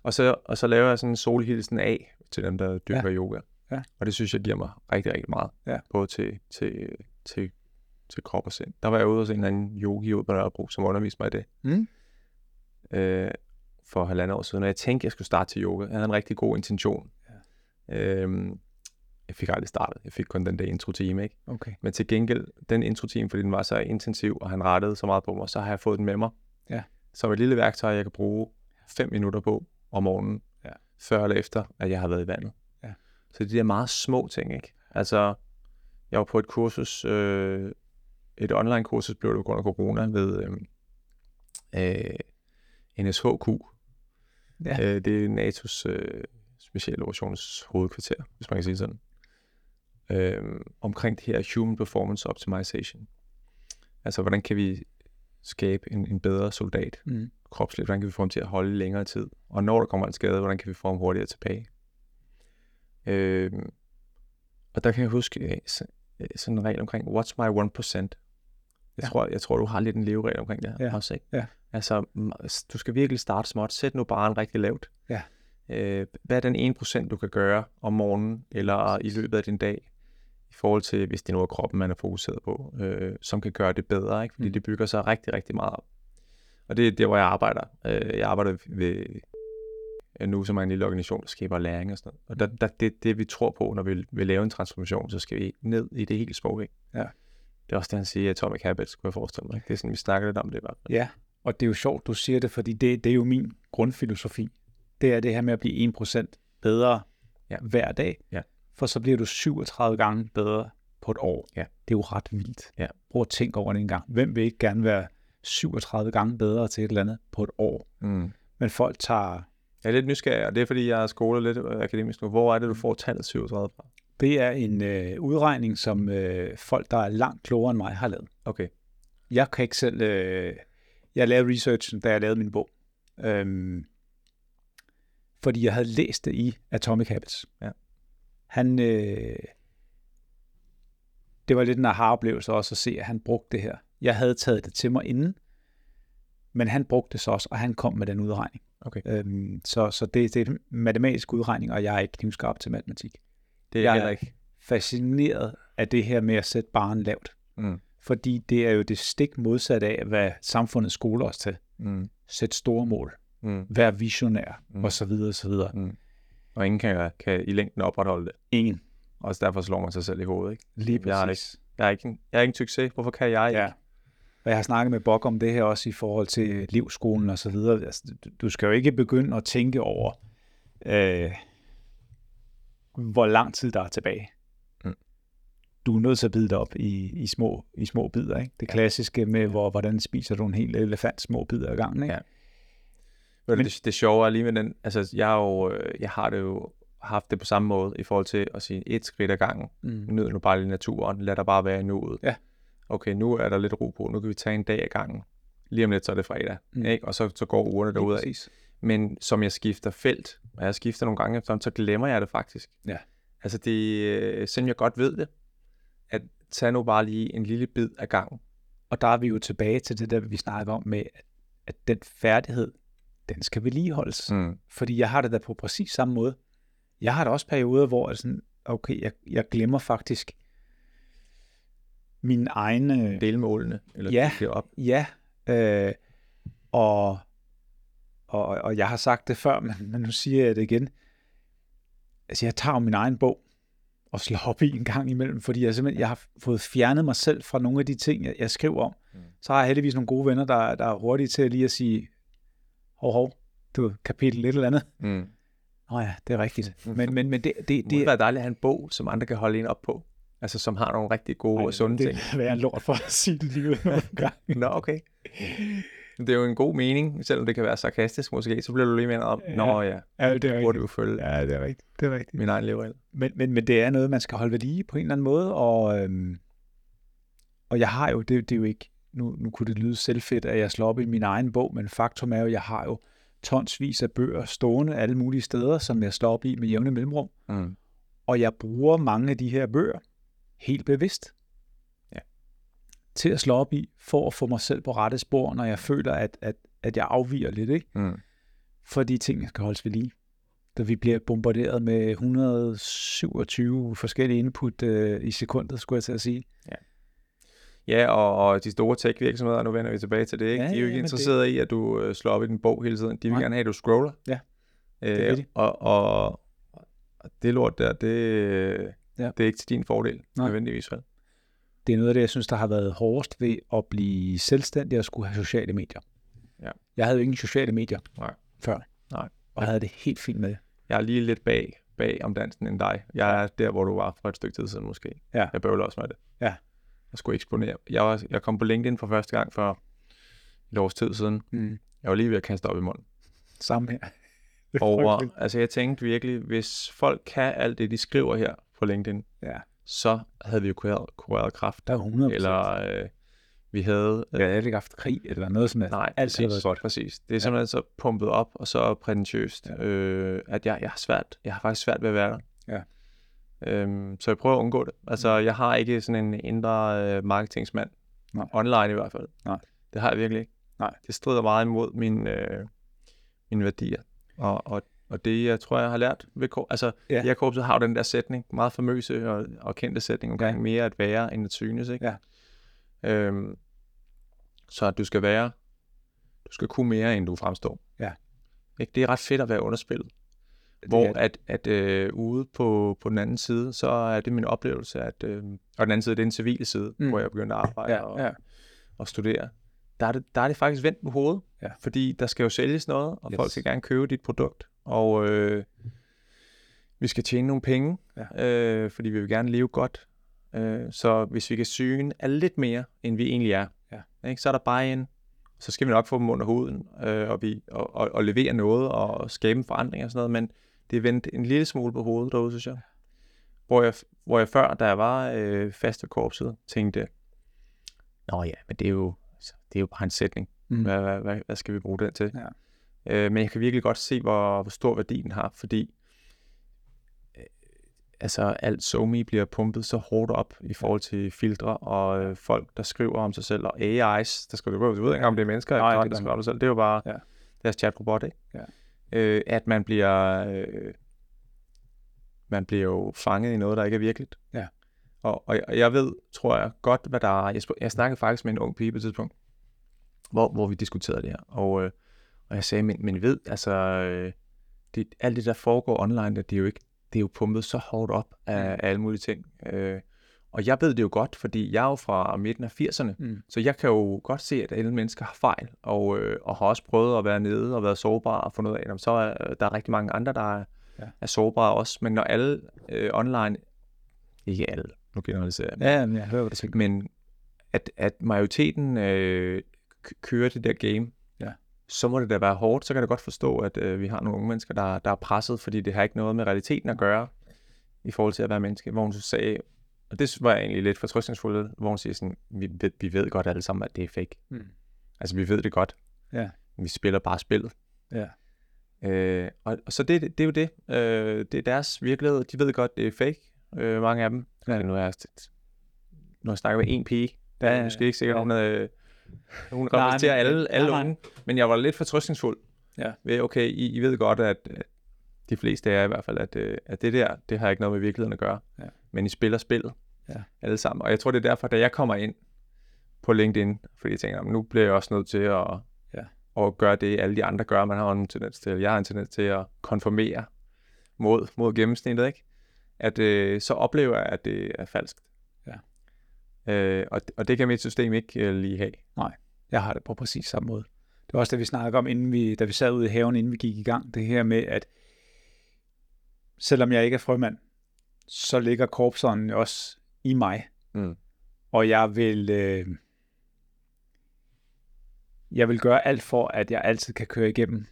Og så, og så laver jeg sådan en solhilsen af til dem, der dyrker ja. yoga. Ja. Og det synes jeg giver mig rigtig, rigtig meget. Ja. Både til, til, til, til krop og sind. Der var jeg ude hos en eller anden yogi ude på Nørrebro, som underviste mig i det. Mm. Øh, for halvandet år siden, og jeg tænkte, jeg skulle starte til yoga. Jeg havde en rigtig god intention. Ja. Øhm, jeg fik aldrig startet. Jeg fik kun den der intro-time, ikke? Okay. Men til gengæld, den intro-time, fordi den var så intensiv, og han rettede så meget på mig, så har jeg fået den med mig. Ja. Som et lille værktøj, jeg kan bruge fem minutter på om morgenen, Ja. før eller efter, at jeg har været i vandet. Ja. Så de der meget små ting, ikke? Altså, jeg var på et kursus, øh, et online-kursus blev det under corona ved øh, øh, NSHQ. Ja. Øh, det er NATO's øh, specielle operations hovedkvarter, hvis man kan sige sådan. Øh, omkring det her Human Performance Optimization. Altså, hvordan kan vi skabe en, en bedre soldat Mm. kropsligt? Hvordan kan vi få ham til at holde længere tid? Og når der kommer en skade, hvordan kan vi få ham hurtigere tilbage? Øh, og der kan jeg huske øh, øh, sådan en regel omkring, what's my 1%? Jeg, Ja. tror, jeg tror, du har lidt en leveregel omkring det her Ja. også, ikke? Ja. Altså, du skal virkelig starte småt. Sæt nu bare en rigtig lavt. Ja. Øh, hvad er den 1%, du kan gøre om morgenen eller i løbet af din dag, i forhold til, hvis det nu er kroppen, man er fokuseret på, øh, som kan gøre det bedre, ikke? Fordi Mm. det bygger sig rigtig, rigtig meget op. Og det er der, hvor jeg arbejder. Øh, jeg arbejder ved øh, nu, som er en lille organisation, der skaber læring og sådan noget. Og der, der, det, det, vi tror på, når vi vil lave en transformation, så skal vi ned i det helt små, ikke? Ja. Det er også det, han siger, Atomic Habits, kunne jeg forestille mig. Det er sådan, vi snakker lidt om det i hvert fald. Ja, og det er jo sjovt, du siger det, fordi det, det er jo min grundfilosofi. Det er det her med at blive 1% bedre Ja. hver dag, Ja. for så bliver du 37 gange bedre på et år. Ja. Det er jo ret vildt. Ja. Prøv at tænke over det en gang. Hvem vil ikke gerne være 37 gange bedre til et eller andet på et år? Mm. Men folk tager... Jeg er lidt nysgerrig, og det er, fordi jeg er skolet lidt øh, akademisk nu. Hvor er det, du får tallet 37 fra? Det er en øh, udregning, som øh, folk, der er langt klogere end mig, har lavet. Okay. Jeg kan ikke selv... Øh, jeg lavede researchen, da jeg lavede min bog. Øhm, fordi jeg havde læst det i Atomic Habits. Ja. Han... Øh, det var lidt en aha-oplevelse også at se, at han brugte det her. Jeg havde taget det til mig inden, men han brugte det så også, og han kom med den udregning. Okay. Øhm, så så det, det er en matematisk udregning, og jeg er ikke knivskarp til matematik. Det er Jeg er- heller ikke. Fascineret af det her med at sætte barn lavt. Mm. Fordi det er jo det stik modsatte af, hvad samfundet skoler os til. Mm. Sæt store mål. Mm. Vær visionær, Mm. og så videre, og så videre. Mm. Og ingen kan, kan i længden opretholde det. Ingen. Også derfor slår man sig selv i hovedet, ikke? Lige Jeg er præcis. Jeg er ikke en, jeg er ikke en succes. Hvorfor kan jeg ikke? Ja. Og jeg har snakket med Bok om det her også i forhold til livsskolen og så videre. Altså, du- du skal jo ikke begynde at tænke over, øh, hvor lang tid der er tilbage. Du er nødt til at bide det op i, i, små, i små bidder. Ikke? Det klassiske med, hvor, hvordan spiser du en hel elefant små bidder ad gangen. Ikke? Ja. Men, Men- det, det sjove er lige med den, altså jeg, er jo, øh, jeg har det jo haft det på samme måde i forhold til at sige et skridt ad gangen. Mm. Nyd nu bare lige naturen. Lad der bare være i nuet. Ja. Okay, nu er der lidt ro på. Nu kan vi tage en dag ad gangen. Lige om lidt, så er det fredag. Mm. Ikke? Og så, så går ugerne derudad. præcis. Men som jeg skifter felt, og jeg skifter nogle gange efterhånden, så glemmer jeg det faktisk. Ja. Altså det, øh, selvom jeg godt ved det, at tage nu bare lige en lille bid af gangen. Og der er vi jo tilbage til det der, vi snakker om med, at, den færdighed, den skal vedligeholdes. Mm. Fordi jeg har det da på præcis samme måde. Jeg har da også perioder, hvor jeg sådan, okay, jeg, jeg glemmer faktisk min egen... Øh, Delmålene, eller Ja. op. ja, øh, og, og, og jeg har sagt det før, men, men nu siger jeg det igen. Altså, jeg tager jo min egen bog og slår op i en gang imellem, fordi jeg simpelthen jeg har fået fjernet mig selv fra nogle af de ting, jeg, jeg skriver om. Mm. Så har jeg heldigvis nogle gode venner, der, der er hurtige til lige at sige, hov, hov, du kapitel et eller andet. Mm. Nå ja, det er rigtigt. Men, men, men det, det, Det det, må være dejligt at have en bog, som andre kan holde en op på. Altså, som har nogle rigtig gode og sunde det, ting. det er en lort for at sige det lige ud. Nå, okay. Det er jo en god mening, selvom det kan være sarkastisk måske, så bliver du lige mere om, nå ja, Ja, det er burde jo følge Ja, det er rigtigt. Det er rigtigt. min egen leveregel. Men, men, men det er noget, man skal holde ved lige på en eller anden måde, og, øhm, og jeg har jo, det, det er jo ikke, nu, nu kunne det lyde selvfedt, at jeg slår op i min egen bog, men faktum er jo, jeg har jo tonsvis af bøger stående alle mulige steder, som jeg slår op i med jævne mellemrum, Mm. og jeg bruger mange af de her bøger helt bevidst. Til at slå op i, for at få mig selv på rette spor, når jeg føler, at, at, at jeg afviger lidt, ikke? Mm. fordi tingene skal holdes ved lige. Da vi bliver bombarderet med 127 forskellige input øh, i sekundet, skulle jeg til at sige. Ja, og, og de store tech-virksomheder, nu vender vi tilbage til det, ikke? Ja, de er jo ja, ikke men interesserede i, at du øh, slår op i din bog hele tiden. De vil Nej. gerne have, at du scroller. Ja, øh, det vil de. Og, og, og det lort der, det, Ja. ja. det er ikke til din fordel, Nej. nødvendigvis vel. Det er noget af det, jeg synes, der har været hårdest ved at blive selvstændig og skulle have sociale medier. Ja. Jeg havde jo ingen sociale medier Nej. før. Nej. Og jeg havde det helt fint med. Jeg er lige lidt bag, bag om dansen end dig. Jeg er der, hvor du var for et stykke tid siden måske. Ja. Jeg bøvler også med det. Ja. Jeg skulle eksponere. Jeg, var, jeg kom på LinkedIn for første gang for et års tid siden. Mm. Jeg var lige ved at kaste op i munden. Samme her. Er over, altså jeg tænkte virkelig, hvis folk kan alt det, de skriver her på LinkedIn, Ja, så havde vi jo kureret, kureret kraft. der er 100 Eller øh, Vi havde... Jeg har ikke haft krig eller noget som helst. Nej, alt præcis, været godt. præcis. Det er simpelthen så pumpet op og så prætentiøst, ja. øh, at jeg, jeg har svært, jeg har faktisk svært ved at være der. Ja. Øhm, så jeg prøver at undgå det. Altså, jeg har ikke sådan en indre øh, marketingsmand. Nej. Online i hvert fald. Nej. Det har jeg virkelig ikke. Nej. Det strider meget imod mine, øh, mine værdier. Og, og, og det, jeg tror, jeg har lært ved kor- Altså, Ja. jeg korpset har jo den der sætning, meget famøse og, og kendte sætning omkring ja. mere at være, end at synes, ikke? Ja. Øhm, så at du skal være, du skal kunne mere, end du fremstår. Ja. Ikke? Det er ret fedt at være underspillet. Det Hvor er det. at, at øh, ude på, på den anden side, så er det min oplevelse, at, øh, og den anden side, det er den civile side, Mm. hvor jeg begyndte at arbejde Ja, og, ja. og studere. Der er, det, der er det faktisk vendt på hovedet, Ja. fordi der skal jo sælges noget, og yes. folk skal gerne købe dit produkt, og øh, vi skal tjene nogle penge, Ja. øh, fordi vi vil gerne leve godt. Øh, så hvis vi kan syne er lidt mere, end vi egentlig er, Ja. ikke, så er der bare en, så skal vi nok få dem under huden, øh, og, vi, og, og, og levere noget, og skabe en forandring og sådan noget, men det er vendt en lille smule på hovedet derude, synes jeg. Hvor jeg, hvor jeg før, da jeg var øh, fast ved korpset, tænkte, Nå ja, men det er jo, altså, det er jo bare en sætning. Mm. Hvad, hvad, hvad, hvad skal vi bruge den til? Ja. Øh, men jeg kan virkelig godt se, hvor, hvor stor værdi den har, fordi øh, altså alt SoMe bliver pumpet så hårdt op i forhold til filtre og øh, folk, der skriver om sig selv, og AI's, der skriver, du ved ikke engang, om det er mennesker, Nej, det der skriver om sig selv. Det er jo bare Ja. deres chatrobot, ikke? Ja. Øh, at man bliver, øh, man bliver jo fanget i noget, der ikke er virkeligt. Ja. Og, og, jeg- og jeg ved, tror jeg, godt, hvad der er. Jeg, jeg snakkede faktisk med en ung pige på et tidspunkt, hvor, hvor vi diskuterede det her. Og, øh, og jeg sagde, men, men ved, altså, øh, det, alt det, der foregår online, det er jo ikke, det er jo pumpet så hårdt op af, Mm. af alle mulige ting. Øh, og jeg ved det jo godt, fordi jeg er jo fra midten af 80'erne, Mm. så jeg kan jo godt se, at alle mennesker har fejl, og, øh, og har også prøvet at være nede og været sårbare og fundet ud af, at så er der er rigtig mange andre, der er, Ja. er sårbare også. Men når alle øh, online, ikke alle, nu generaliserer jeg, Ja, men jeg hører, hvad du tænker. men at, at majoriteten øh, kører det der game. Så må det da være hårdt. Så kan jeg da godt forstå, at øh, vi har nogle unge mennesker, der, der er presset, fordi det har ikke noget med realiteten at gøre, i forhold til at være menneske. Hvor hun så sagde, og det var egentlig lidt fortrøstningsfuldt, hvor hun siger sådan, vi ved, vi ved godt alle sammen, at det er fake. Mm. Altså, vi ved det godt. Ja. Vi spiller bare spillet. Ja. Øh, og, og så det, det er jo det. Øh, det er deres virkelighed. De ved godt, det er fake. Øh, mange af dem. Ja. Nu er jeg, nu har jeg snakket med en pige. Ja, Ja, ja, måske ikke sikkert, ja. ja. Hun, Nej, repræsenterer men- alle, alle nej, nej. unge. Men jeg var lidt fortrøstningsfuld. Ja. Ved, okay, I, I ved godt, at de fleste af jer i hvert fald, at, øh, at det der, det har ikke noget med virkeligheden at gøre. Ja. Men I spiller spillet. Ja. Alle sammen. Og jeg tror, det er derfor, da jeg kommer ind på LinkedIn, fordi jeg tænker, "Jamen, nu bliver jeg også nødt til at, Ja. at gøre det, alle de andre gør. Man har en tendens til, jeg har en tendens til at konformere mod, mod gennemsnittet, ikke? At øh, så oplever jeg, at det er falskt. Øh, og, og det kan mit system ikke øh, lige have. Jeg har det på præcis samme måde. Det var også det, vi snakkede om, inden vi, da vi sad ude i haven, inden vi gik i gang. Det her med, at selvom jeg ikke er frømand, så ligger korpsånden også i mig. Mm. Og jeg vil, øh, jeg vil gøre alt for, at jeg altid kan køre igennem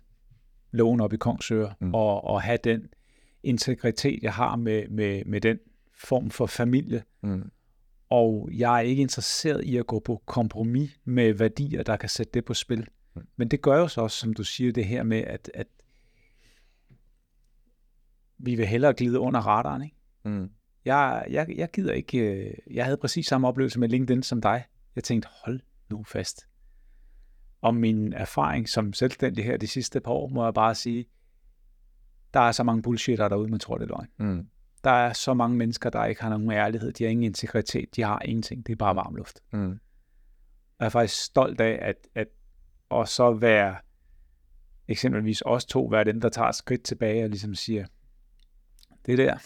loven op i Kongsøre. Mm. og, og have den integritet, jeg har med, med, med den form for familie. Mm. Og jeg er ikke interesseret i at gå på kompromis med værdier, der kan sætte det på spil. Mm. Men det gør jo så også, som du siger, det her med, at, at vi vil hellere glide under radaren. Ikke? Mm. Jeg, jeg, jeg gider ikke... øh, Jeg havde præcis samme oplevelse med LinkedIn som dig. Jeg tænkte, hold nu fast. Om min erfaring som selvstændig her de sidste par år, må jeg bare sige, der er så mange bullshitter derude, man tror, det er løgn. Mm. Der er så mange mennesker, der ikke har nogen ærlighed, de har ingen integritet, de har ingenting, det er bare varm luft. Mm. Jeg er faktisk stolt af, at, at og så være eksempelvis os to, være dem, der tager et skridt tilbage og ligesom siger, det der,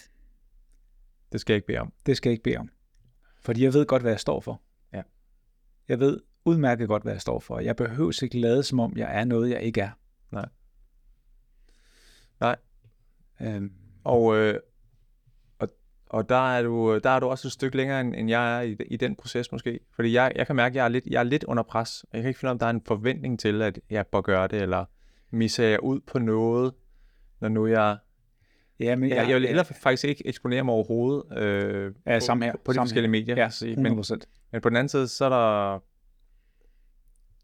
Det skal jeg ikke bede om. det skal jeg ikke bede om. Fordi jeg ved godt, hvad jeg står for. Ja. Jeg ved udmærket godt, hvad jeg står for. Jeg behøver ikke lade, som om jeg er noget, jeg ikke er. Nej. Nej. Øhm, Og, øh, og, der, er du, der er du også et stykke længere, end, end jeg er i, i den proces måske. Fordi jeg, jeg kan mærke, at jeg er, lidt, jeg er lidt under pres. Jeg kan ikke finde ud af, om der er en forventning til, at jeg bør gøre det, eller misser jeg ud på noget, når nu jeg... ja, men Jeg, jeg vil hellere faktisk ikke eksponere mig overhovedet øh, Ja, på, samme her, på, på de samme forskellige medier. Ja, jeg sige. men, 100%. men på den anden side, så er der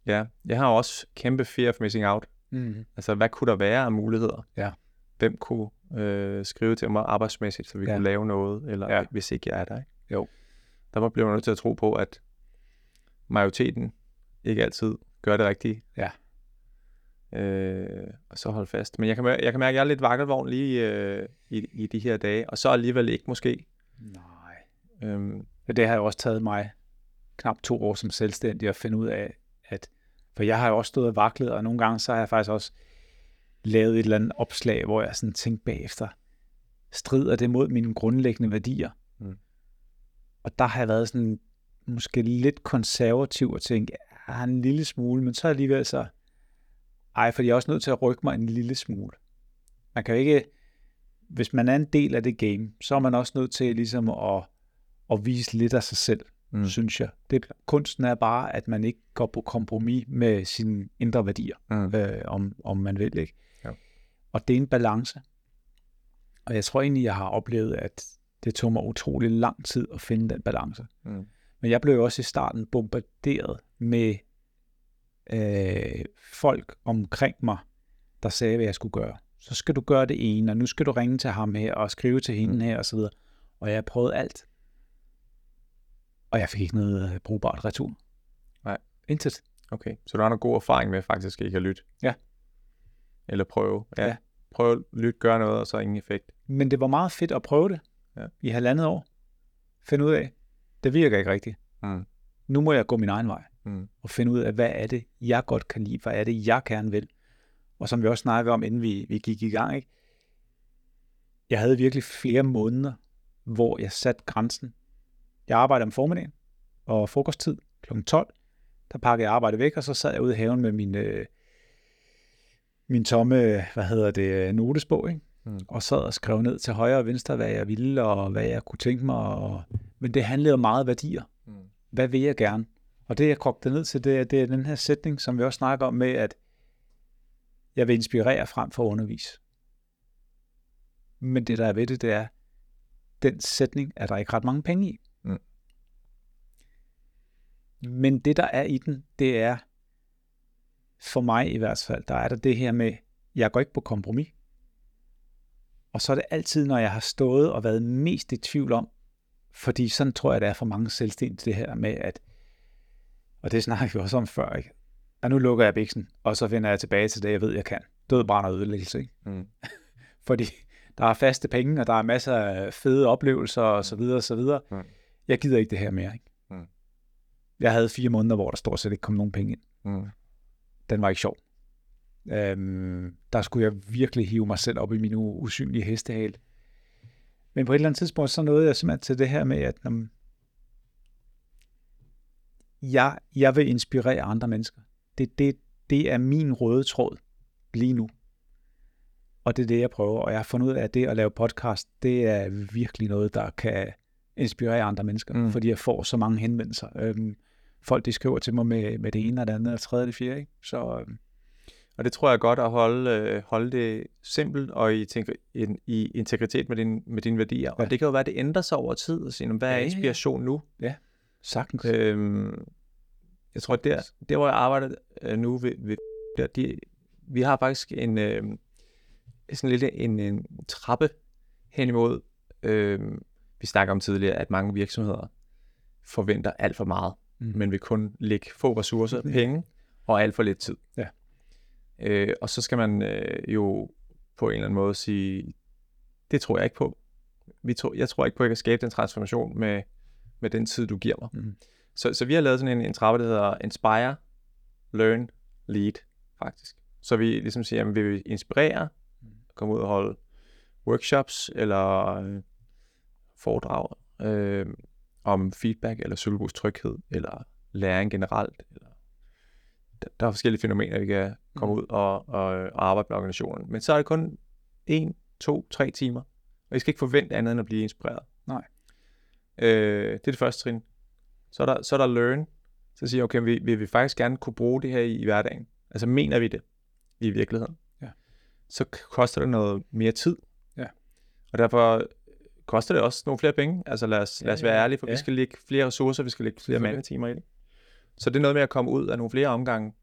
Ja, jeg har også kæmpe fear of missing out. Mm. Altså, hvad kunne der være af muligheder? Ja. Hvem kunne øh, skrive til mig arbejdsmæssigt, så vi Ja. kunne lave noget, eller Ja. hvis ikke jeg er der, ikke? Jo. Der var blevet nødt til at tro på, at majoriteten ikke altid gør det rigtige. Ja. Øh, og så holde fast. Men jeg kan, jeg kan mærke, at jeg er lidt vakkelvogn lige øh, i, i de her dage, og så alligevel ikke måske. Nej. Øhm, det har jo også taget mig knap to år som selvstændig at finde ud af, at for jeg har jo også stået og vaklet, og nogle gange så har jeg faktisk også lavet et eller andet opslag, hvor jeg sådan tænkte bagefter, strider det mod mine grundlæggende værdier? Mm. Og der har jeg været sådan måske lidt konservativ og tænkt, ja, en lille smule, men så alligevel så, ej, for jeg er også nødt til at rykke mig en lille smule. Man kan jo ikke, hvis man er en del af det game, så er man også nødt til ligesom at, at vise lidt af sig selv, Mm. synes jeg. Det, kunsten er bare, at man ikke går på kompromis med sine indre værdier, mm. øh, om, om man vil, ikke? Ja. Og det er en balance. Og jeg tror egentlig, jeg har oplevet, at det tog mig utrolig lang tid at finde den balance. Mm. Men jeg blev også i starten bombarderet med øh, folk omkring mig, der sagde, hvad jeg skulle gøre. Så skal du gøre det ene, og nu skal du ringe til ham her, og skrive til hende Mm. her, og så videre. Og jeg prøvede alt. Og jeg fik ikke noget øh, brugbart retur. Nej. Intet. Okay, så du har noget god erfaring med faktisk ikke at lytte? Ja. Eller prøve? Ja. Ja. ja. Prøve at lytte, gøre noget, og så ingen effekt. Men det var meget fedt at prøve det Ja. i halvandet år. Finde ud af, det virker ikke rigtigt. Mm. Nu må jeg gå min egen vej. Mm. og finde ud af, hvad er det, jeg godt kan lide, hvad er det, jeg gerne vil. Og som vi også snakkede om, inden vi, vi gik i gang, ikke? jeg havde virkelig flere måneder, hvor jeg satte grænsen. Jeg arbejdede om formiddagen og frokosttid kl. 12. Der pakkede jeg arbejdet væk, og så sad jeg ude i haven med min, øh, min tomme, hvad hedder det, notesbog, ikke? Mm. og sad og skrev ned til højre og venstre, hvad jeg ville, og hvad jeg kunne tænke mig. Og... Men det handlede om meget værdier Mm. hvad vil jeg gerne? Og det, jeg kogte ned til, det er, det er den her sætning, som vi også snakker om med, at jeg vil inspirere frem for at undervise. Men det, der er ved det, det er, den sætning er der ikke ret mange penge i. Men det, der er i den, det er, for mig i hvert fald, der er der det her med, jeg går ikke på kompromis. Og så er det altid, når jeg har stået og været mest i tvivl om, fordi sådan tror jeg, det er for mange selvstændige, det her med, at, og det snakker vi også om før, ikke? at nu lukker jeg biksen, og så vender jeg tilbage til det, jeg ved, jeg kan. Død, brand og ødelæggelse. Ikke? Mm. Fordi der er faste penge, og der er masser af fede oplevelser, og så videre, og så videre. Mm. Jeg gider ikke det her mere. Ikke? Jeg havde fire måneder, hvor der stort set ikke kom nogen penge ind. Mm. Den var ikke sjov. Øhm, der skulle jeg virkelig hive mig selv op i min usynlige hestehale. Men på et eller andet tidspunkt, så nåede jeg simpelthen til det her med, at um, jeg, jeg vil inspirere andre mennesker. Det, det, det er min røde tråd lige nu. Og det er det, jeg prøver. Og jeg har fundet ud af, at det at lave podcast, det er virkelig noget, der kan inspirere andre mennesker. Mm. Fordi jeg får så mange henvendelser. Øhm, folk, de skriver til mig med, med det ene og det andet, og tredje og det fjerde. Ikke? Så øhm, Og det tror jeg er godt at holde, øh, holde det simpelt og i, tænk, i, i integritet med, din, med dine værdier. Ja. Ja. Og det kan jo være, at det ændrer sig over tid. Og sige, "Nå, hvad er Ja, ja, ja. inspiration nu? sagtens. Øhm, jeg tror, der, der hvor jeg arbejder øh, nu, ved, ved, der, de, vi har faktisk en, øh, sådan lidt en, en trappe hen imod, øh, vi snakker om tidligere, at mange virksomheder forventer alt for meget, Mm. men vil kun lægge få ressourcer, Ja. penge og alt for lidt tid. Ja. Øh, og så skal man øh, jo på en eller anden måde sige, det tror jeg ikke på. Vi tror, jeg tror ikke på, at jeg kan skabe den transformation med, med den tid, du giver mig. Mm. Så, så vi har lavet sådan en, en trappe, der hedder Inspire, Learn, Lead, faktisk. Så vi ligesom siger, at vi vil inspirere, komme ud og holde workshops eller øh, foredrag øh, om feedback eller cykelbus tryghed eller læring generelt. Eller, der, der er forskellige fænomener, vi kan komme Mm. ud og, og, og arbejde med organisationen. Men så er det kun en, to, tre timer. Og I skal ikke forvente andet end at blive inspireret. Nej. Øh, det er det første trin. Så er der, så er der learn. Så siger jeg, okay, vi, vi vil faktisk gerne kunne bruge det her i, i hverdagen. Altså mener vi det i virkeligheden. Ja. Så koster det noget mere tid. Ja. Og derfor koster det også nogle flere penge. Altså lad os, Ja, lad os være ja. ærlige, for Ja. vi skal lægge flere ressourcer, vi skal lægge flere mandetimer i det. Så det er noget med at komme ud af nogle flere omgange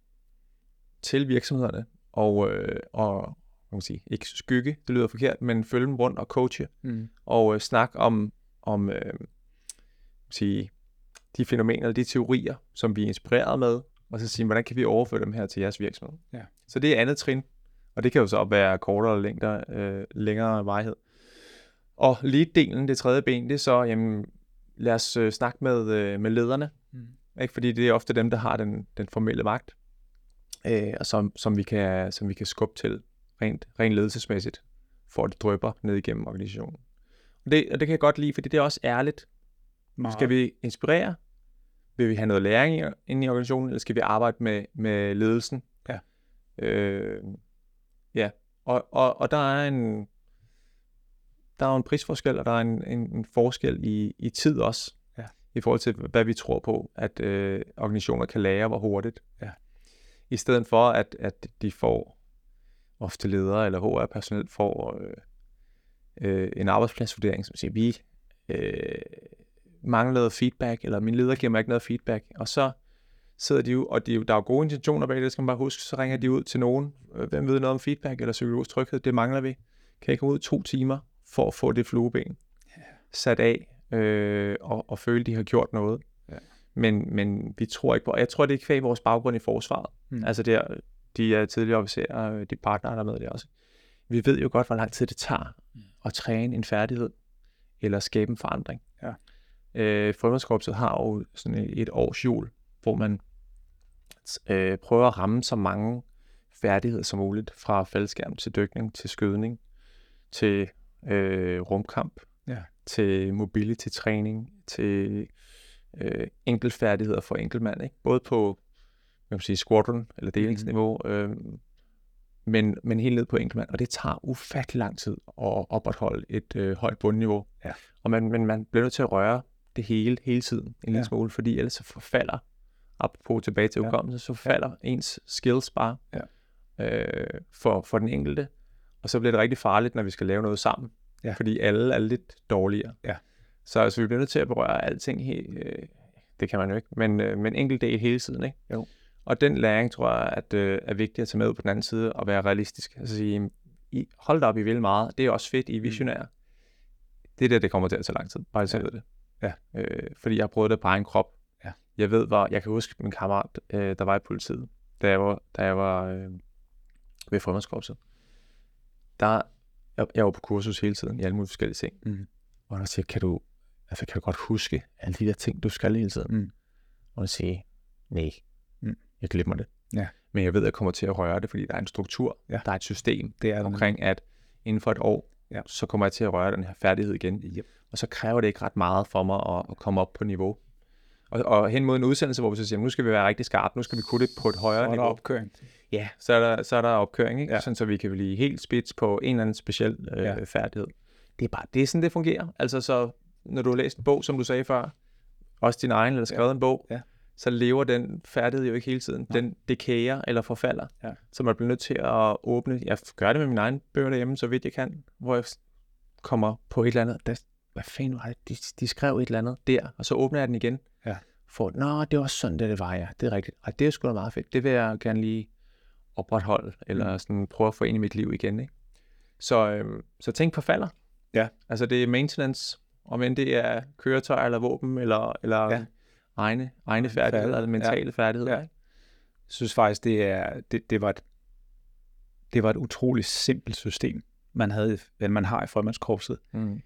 til virksomhederne, og, øh, og kan man sige, ikke skygge, det lyder forkert, men følge dem rundt og coache, Mm. og øh, snakke om, om øh, sige, de fænomener, de teorier, som vi er inspireret med, og så sige, hvordan kan vi overføre dem her til jeres virksomhed. Ja. Så det er andet trin, og det kan jo så være kortere eller længere, øh, længere varighed. Og lead-delen, det tredje ben, det er så, jamen, lad os øh, snakke med, øh, med lederne, Mm. ikke? fordi det er ofte dem, der har den, den formelle magt, øh, og som, som, vi kan, som vi kan skubbe til rent, rent ledelsesmæssigt, for at det drøber ned igennem organisationen. Og det, og det kan jeg godt lide, fordi det er også ærligt. Meget. Skal vi inspirere? Vil vi have noget læring inde i organisationen, eller skal vi arbejde med, med ledelsen? Ja. Øh, ja, og, og, og der er en der er jo en prisforskel, og der er en, en, en forskel i, i tid også, Ja. i forhold til, hvad vi tror på, at øh, organisationer kan lære, hvor hurtigt. Ja. I stedet for, at, at de får, ofte ledere eller HR-personel får øh, øh, en arbejdspladsvurdering, som siger, vi øh, mangler noget feedback, eller min leder giver mig ikke noget feedback, og så sidder de jo, og de, er der er jo gode intentioner bag det, det skal man bare huske, så ringer de ud til nogen, øh, hvem ved noget om feedback eller psykologisk tryghed, det mangler vi. Kan I komme ud to timer for at få det flueben sat af, øh, og, og føle, de har gjort noget. Ja. Men, men vi tror ikke på, og jeg tror, det er kvæg vores baggrund i forsvaret. Mm. Altså der, de er tidligere officerer, de partnere, der er med der også. Vi ved jo godt, hvor lang tid det tager Mm. at træne en færdighed, eller skabe en forandring. Ja. Øh, Frømandskorpset har jo sådan et, et års jul, hvor man øh, prøver at ramme så mange færdigheder som muligt, fra faldskærm til dykning, til skydning, til øh, rumkamp, Ja. til mobility-træning, til øh, enkeltfærdigheder for enkeltmand, ikke? både på kan man sige, squadron eller delingsniveau, mm. øh, men, men helt ned på enkeltmand, og det tager ufattelig lang tid at opretholde et øh, højt bundniveau. Ja. Og man, men man bliver nødt til at røre det hele, hele tiden, en lille Ja. smule, fordi ellers så forfalder, apropos tilbage til Ja. hukommelsen, så forfalder ens skills bare øh, for, for den enkelte, og så bliver det rigtig farligt, når vi skal lave noget sammen, Ja. fordi alle er lidt dårligere. Ja. Så altså, vi bliver nødt til at berøre alting helt, øh, det kan man jo ikke, men, øh, men enkelt del hele tiden, ikke? Jo. Og den læring, tror jeg, at, øh, er vigtigt at tage med på den anden side og være realistisk. Altså sige, I, hold da op, I vil meget. Det er også fedt, I er visionære. Det er det, det kommer til at tage lang tid. Bare så Ja. ved det. Ja. Øh, fordi jeg har prøvet det på egen krop. Ja. Jeg ved, hvor jeg kan huske min kammerat, øh, der var i politiet, da jeg var, da jeg var øh, ved frømandskorpset. Der, jeg, jeg var på kursus hele tiden i alle mulige forskellige ting. Mhm. Og der siger, kan du, altså, kan du godt huske alle de der ting, du skal hele tiden? Mm. Og jeg siger, nej, Mm. jeg glemmer det. Ja. Men jeg ved, at jeg kommer til at røre det, fordi der er en struktur, Ja. der er et system Det er omkring, at inden for et år, Ja. så kommer jeg til at røre den her færdighed igen. Yep. Og så kræver det ikke ret meget for mig at, at komme op på niveau. Og, og hen mod en udsendelse, hvor vi så siger, nu skal vi være rigtig skarpe, nu skal vi kunne det på et højere Så er niveau. opkøring. Ja, så er der, så er der opkøring, ikke? Ja. Ja. Sådan, så vi kan blive helt spids på en eller anden speciel øh, Ja. ja. færdighed. Det er bare, det er sådan, det fungerer. Altså så, når du har læst en bog, som du sagde før, også din egen, eller skrevet ja. en bog, Ja. så lever den færdighed jo ikke hele tiden. Nej. Den decayer eller forfalder. Ja. Så man bliver nødt til at åbne, jeg gør det med min egen bøger derhjemme, så vidt jeg kan, hvor jeg kommer på et eller andet, der, hvad fanden var det, de, de skrev et eller andet der, og så åbner jeg den igen. Ja. For, nå, det var sådan, det, det var, ja. Det er rigtigt. Ej, det er sgu da meget fedt. Det vil jeg gerne lige opretholde, eller Mm. sådan prøve at få ind i mit liv igen, ikke? Så, øhm, så tænk på falder. Ja. Altså det er maintenance, om end det er køretøj eller våben, eller, eller Ja. egne, egne færdigheder, færdigheder, eller mentale ja. færdigheder. Ja. Jeg synes faktisk, det, er, det, det, var et, det var et utroligt simpelt system, man, havde, man har i frømandskorpset. Mm.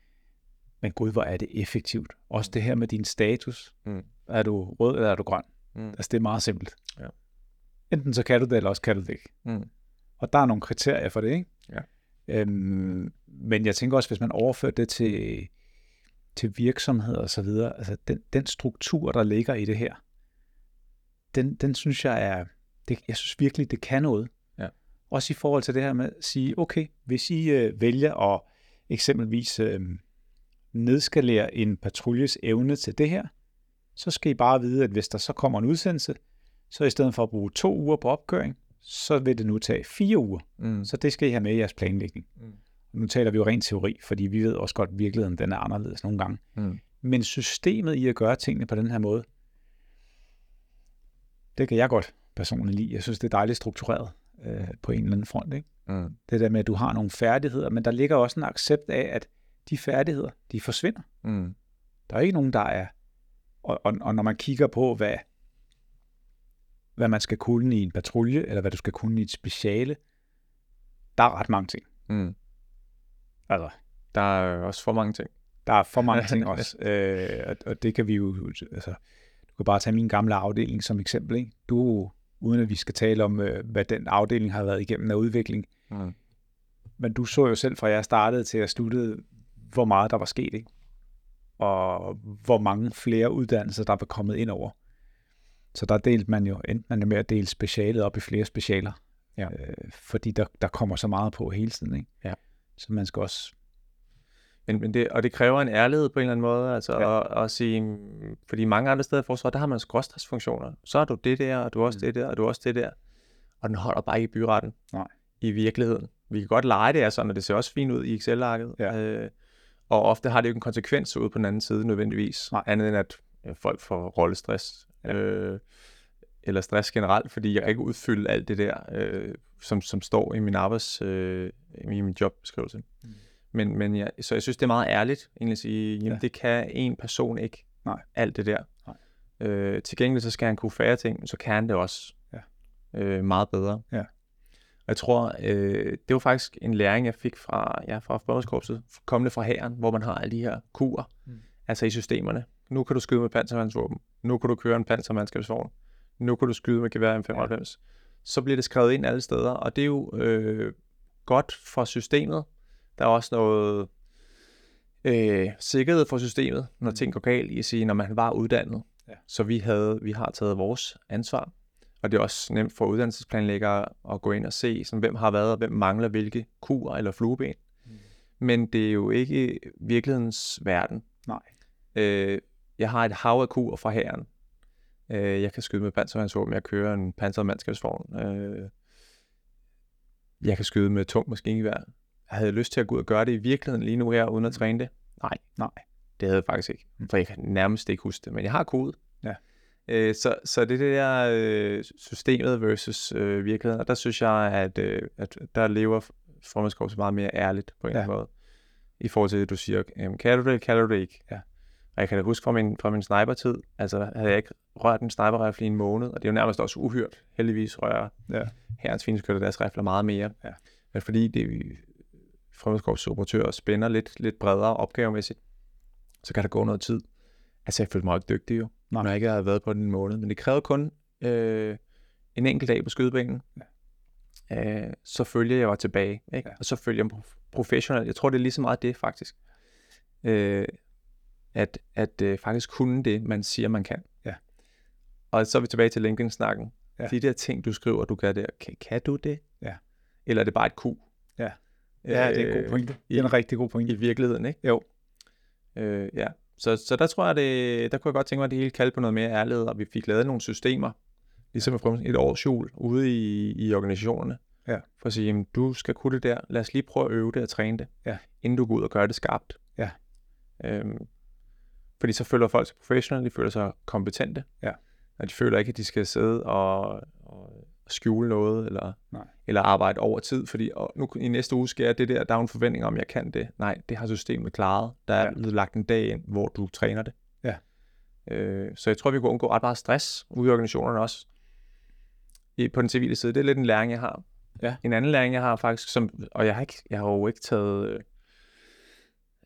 Men gud, hvor er det effektivt. Også det her med din status. Mm. Er du rød, eller er du grøn? Mm. Altså, det er meget simpelt. Ja. Enten så kan du det, eller også kan du det ikke. Mm. Og der er nogle kriterier for det, ikke? Ja. Øhm, men jeg tænker også, hvis man overfører det til, til virksomheder og så videre, altså den, den struktur, der ligger i det her, den, den synes jeg er, det, jeg synes virkelig, det kan noget. Ja. Også i forhold til det her med at sige, okay, hvis I øh, vælger at eksempelvis øh, nedskalere en patruljes evne til det her, så skal I bare vide, at hvis der så kommer en udsendelse, så i stedet for at bruge to uger på opkøring, så vil det nu tage fire uger. Mm. Så det skal I have med i jeres planlægning. Mm. Nu taler vi jo rent teori, fordi vi ved også godt, at virkeligheden den er anderledes nogle gange. Mm. Men systemet i at gøre tingene på den her måde, Det kan jeg godt personligt lide. Jeg synes, det er dejligt struktureret øh, på en eller anden front. Ikke? Mm. Det der med, at du har nogle færdigheder, men der ligger også en accept af, at de færdigheder, de forsvinder. Mm. Der er ikke nogen, der er... Og, og, og når man kigger på, hvad, hvad man skal kunne i en patrulje, eller hvad du skal kunne i et speciale, der er ret mange ting. Mm. Altså, Der er også for mange ting. der er for mange ting også. Øh, og, og det kan vi jo... Altså, du kan bare tage min gamle afdeling som eksempel. Ikke? Du, uden at vi skal tale om, øh, hvad den afdeling har været igennem af udvikling, Mm. Men du så jo selv fra jeg startede til jeg sluttede, hvor meget der var sket, ikke? Og hvor mange flere uddannelser, der var kommet ind over. Så der delte man jo, endte man jo med at dele specialet op i flere specialer. Ja. Øh, fordi der, der kommer så meget på hele tiden, ikke? Ja. Så man skal også... Men, men det, og det kræver en ærlighed på en eller anden måde, altså Ja. at, at sige, mm, fordi mange andre steder i forsvaret, der har man skråstredsfunktioner. Så er du det der, og du er også Mm. det der, og du er også det der. Og den holder bare ikke i byretten. Nej. I virkeligheden. Vi kan godt lege det er sådan, og det ser også fint ud i Excel-arket. Ja. Øh, og ofte har det jo en konsekvens ude på den anden side nødvendigvis. Nej. Andet end at folk får rollestress. Ja. Øh, eller stress generelt, fordi jeg ikke udfylde alt det der, øh, som, som står i min arbejds, øh, i min jobbeskrivelse. Mm. Men, men jeg, så jeg synes, det er meget ærligt egentlig at sige, jamen Ja. det kan en person ikke. Nej. Alt det der. Nej. Øh, til gengæld så skal han kunne færre ting, men så kan han det også Ja. øh, meget bedre. Ja. Og jeg tror, øh, det var faktisk en læring, jeg fik fra, ja, fra Frømandskorpset, kommende fra hæren, hvor man har alle de her kurer, Mm. mm. altså i systemerne. Nu kan du skyde med panservandsvåben. Nu kan du køre en pansermandskabsvogn. Nu kan du skyde med gevær M95. Ja. Så bliver det skrevet ind alle steder, og det er jo øh, godt for systemet. Der er også noget øh, sikkerhed for systemet, når Mm. ting går galt i at sige, når man var uddannet. Ja. Så vi, havde, vi har taget vores ansvar. Og det er også nemt for uddannelsesplanlæggere at gå ind og se, sådan, hvem har været og hvem mangler hvilke kur eller flueben. Mm. Men det er jo ikke virkelighedens verden. Nej. Øh, jeg har et hav af kur fra hæren. Øh, jeg kan skyde med panservandsvåben, jeg kører en pansret mandskabsvogn. Øh, jeg kan skyde med tung maskingevær. Jeg havde lyst til at gå ud og gøre det i virkeligheden lige nu her, uden at træne det. Nej, Nej. det havde jeg faktisk ikke. For jeg kan nærmest ikke huske det, men jeg har kode. Ja. Øh, så, så det er der øh, systemet versus øh, virkeligheden, og der synes jeg, at, øh, at der lever formandskorpset meget mere ærligt på en Ja. måde. I forhold til det, du siger, jamen, kan du det, kan du det ikke? Ja. Og jeg kan da huske fra min, fra min snipertid, altså havde jeg ikke rørt en sniperrifle i en måned, og det er jo nærmest også uhyrt. Heldigvis rører Ja. herrens finskytter deres rifler meget mere. Ja. Men fordi det fremmedkorps operatører spænder lidt, lidt bredere opgavemæssigt, så kan der gå noget tid. Altså, jeg følte mig ikke dygtig jo, Nej. når jeg ikke havde været på den en måned. Men det krævede kun øh, en enkelt dag på skydebanen. Ja. Øh, så følger jeg var tilbage, ikke? Ja. Og så følger jeg prof- professionelt. Jeg tror, det er lige så meget det, faktisk. Øh, at at øh, faktisk kunne det, man siger, man kan. Ja. Og så er vi tilbage til LinkedIn-snakken. Ja. De der ting, du skriver, du gør der, kan, kan du det? Ja. Eller er det bare et ku? Ja. Ja, det er en god pointe. Det er en rigtig god I pointe. virkeligheden, ikke? Jo. Øh, ja. Så, så der tror jeg, det, der kunne jeg godt tænke mig, at det hele kaldte på noget mere ærlighed, og vi fik lavet nogle systemer, ligesom et, et års jul ude i, i organisationerne. Ja. For at sige, jamen, du skal kunne det der, lad os lige prøve at øve det og træne det, Ja. inden du går ud og gør det skarpt. Ja. Øhm, fordi så føler folk sig professionelle, de føler sig kompetente, Ja. og de føler ikke, at de skal sidde og, og skjule noget, eller, Nej. eller arbejde over tid, fordi og nu i næste uge skal jeg det der, der er en forventning om, at jeg kan det. Nej, det har systemet klaret. Der er Ja. ja. lagt en dag ind, hvor du træner det. Ja. Øh, så jeg tror, vi kunne undgå ret meget stress ude i organisationerne også. I, på den civile side. Det er lidt en læring, jeg har. Ja. En anden læring, jeg har faktisk, som, og jeg har, ikke, jeg har jo ikke taget... Øh,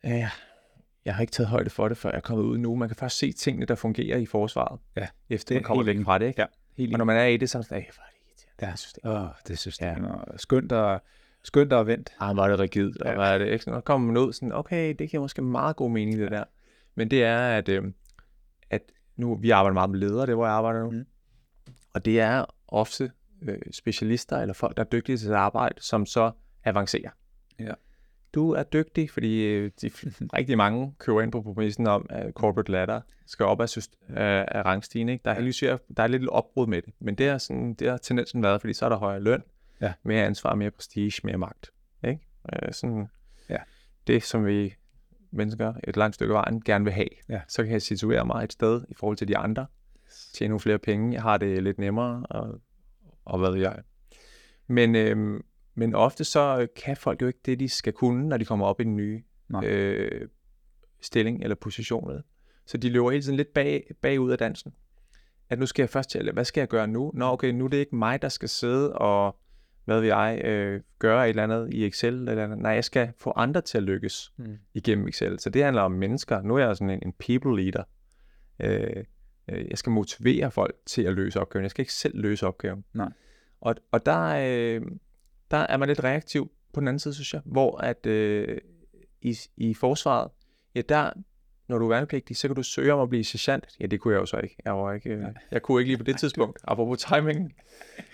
øh, jeg har ikke taget højde for det, før jeg er kommet ud nu. Man kan først se tingene, der fungerer i forsvaret. Ja, Efter det er man kommer væk fra det, ikke? Ja, helt Og når man er i det, så er det sådan, "Ej, hvor er det. Ja. Det system. Åh, det synes jeg. Ja. Ja. Skønt og, skønt og vent. Ah, var det rigidt, og Ja. ja. er det? Ikke? Så kommer man ud sådan, okay, det giver måske meget god mening, det der. Men det er, at, øh, at nu, vi arbejder meget med ledere, det er, hvor jeg arbejder nu. Mm. Og det er ofte øh, specialister eller folk, der er dygtige til at arbejde, som så avancerer. Ja. Du er dygtig, fordi øh, de, rigtig mange kører ind på præmissen om, at corporate ladder skal op af, syst- af, af rangstigen. Ikke? Der, er der er lidt opbrud med det, men det er sådan, det har tendensen været, fordi så er der højere løn, Ja. mere ansvar, mere prestige, mere magt. Ikke? Øh, sådan, Ja. Det, som vi mennesker et langt stykke vejen gerne vil have. Ja. Så kan jeg situere mig et sted i forhold til de andre, tjene nogle flere penge, jeg har det lidt nemmere, og, og hvad ved jeg. Men, øhm, men ofte så kan folk jo ikke det, de skal kunne, når de kommer op i den nye Nej. øh, stilling eller position. Så de løber hele tiden lidt bag, bagud af dansen. At nu skal jeg først til, hvad skal jeg gøre nu? Nå, okay, nu er det ikke mig, der skal sidde og, hvad vil jeg, øh, gøre et eller andet i Excel eller andet. Nej, jeg skal få andre til at lykkes Mm. igennem Excel. Så det handler om mennesker. Nu er jeg sådan en, en people leader. Øh, øh, jeg skal motivere folk til at løse opgaven. Jeg skal ikke selv løse opgaven. Nej. Og, og der, øh, der er man lidt reaktiv på den anden side, synes jeg. Hvor at øh, i, i forsvaret, ja, der, når du er værnepligtig, så kan du søge om at blive sergeant. Ja, det kunne jeg jo så ikke. Jeg, var ikke, øh, jeg kunne ikke lige på det tidspunkt, apropos timingen.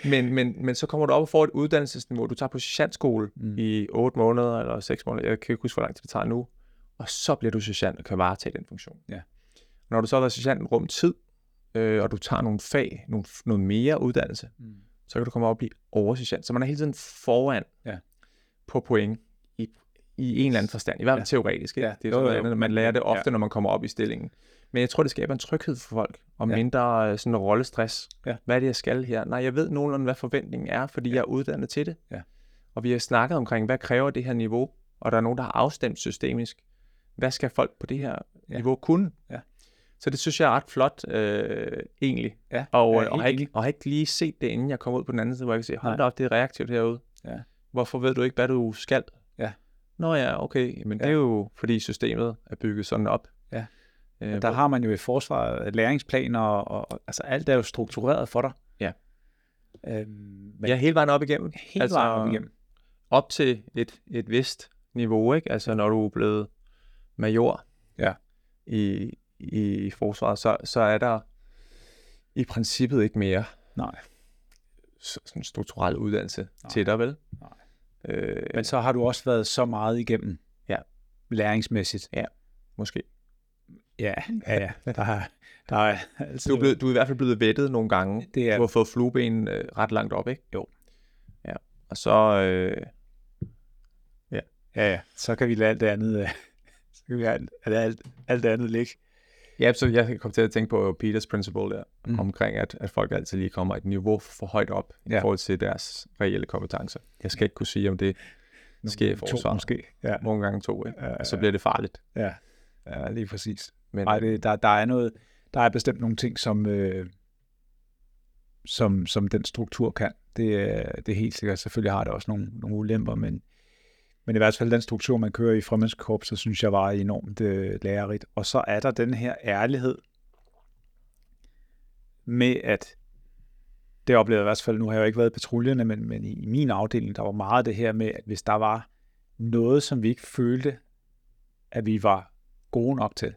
Men, men, men så kommer du op og får et uddannelsesniveau. Du tager på sergeantskole Mm. i 8 måneder eller 6 måneder. Jeg kan ikke huske, hvor lang tid det tager nu. Og så bliver du sergeant og kan varetage den funktion. Ja. Når du så har været sergeant en rum tid, øh, og du tager nogle fag, nogle, noget mere uddannelse, Mm. Så kan du komme op og blive oversergeant. Så man er hele tiden foran Ja. på point i, i en eller anden forstand. I hvert fald Ja. ja. teoretisk. Ikke? Ja, Det er jo, sådan noget andet. Man lærer det ja. ofte, når man kommer op i stillingen. Men jeg tror, det skaber en tryghed for folk, og Ja. ja. mindre øh, sådan en rollestress. Ja. Hvad er det, jeg skal her? Nej, jeg ved nogenlunde, hvad forventningen er, fordi ja. jeg er uddannet til det. Ja. Og vi har snakket omkring, hvad kræver det her niveau? Og der er nogen, der har afstemt systemisk. Hvad skal folk på det her Ja. ja. niveau kunne? Ja. Så det synes jeg er ret flot, øh, egentlig. Ja, Og, ja, er og, har ikke, og har ikke lige set det, inden jeg kom ud på den anden side, hvor jeg kan se, hold da op, det er reaktivt herude. Ja. Hvorfor ved du ikke, hvad du skal? Ja. Nå ja, okay, men det Ja. er jo, fordi systemet er bygget sådan op. Ja. Øh, Der hvor- har man jo i forsvaret læringsplaner, og, og altså alt er jo struktureret for dig. Ja. Øhm, men Ja, hele vejen op igennem. helt altså, vejen op igennem. Op til et, et vist niveau, ikke? Altså når du er blevet major Ja. i, i forsvaret, så, så er der i princippet ikke mere Nej. sådan strukturel uddannelse Nej. Til dig, vel? Nej. Øh, Men så har du også været så meget igennem. Ja. Læringsmæssigt. måske. Ja, ja, ja. Der er, der er altså, Du er, blevet, du er i hvert fald blevet vettet nogle gange. Det er- Du har fået flueben øh, ret langt op, ikke? Jo. Ja. Og så... Øh, Ja, ja. Så kan vi lade alt det andet, øh, så kan vi lade alt, alt, alt det andet ligge. Ja, så jeg kom til at tænke på Peters principle der, Mm. omkring, at, at folk altid lige kommer et niveau for højt op Ja. i forhold til deres reelle kompetencer. Jeg skal ikke kunne sige, om det sker i To forsvaret. måske. Ja, Nogle gange to, ikke? Ja, ja, Og så ja. bliver det farligt. ja. ja lige præcis. Men, Nej, det, der, der er noget, der er bestemt nogle ting, som, øh, som, som den struktur kan. Det, er- det er helt sikkert. Selvfølgelig har det også nogle, nogle ulemper, men, men i hvert fald den struktur, man kører i fremmedskort, så synes jeg var enormt øh, lærerigt. Og så er der den her ærlighed med, at det oplevede jeg i hvert fald, nu har jeg jo ikke været i patruljerne, men, men i, i min afdeling, der var meget det her med, at hvis der var noget, som vi ikke følte, at vi var gode nok til,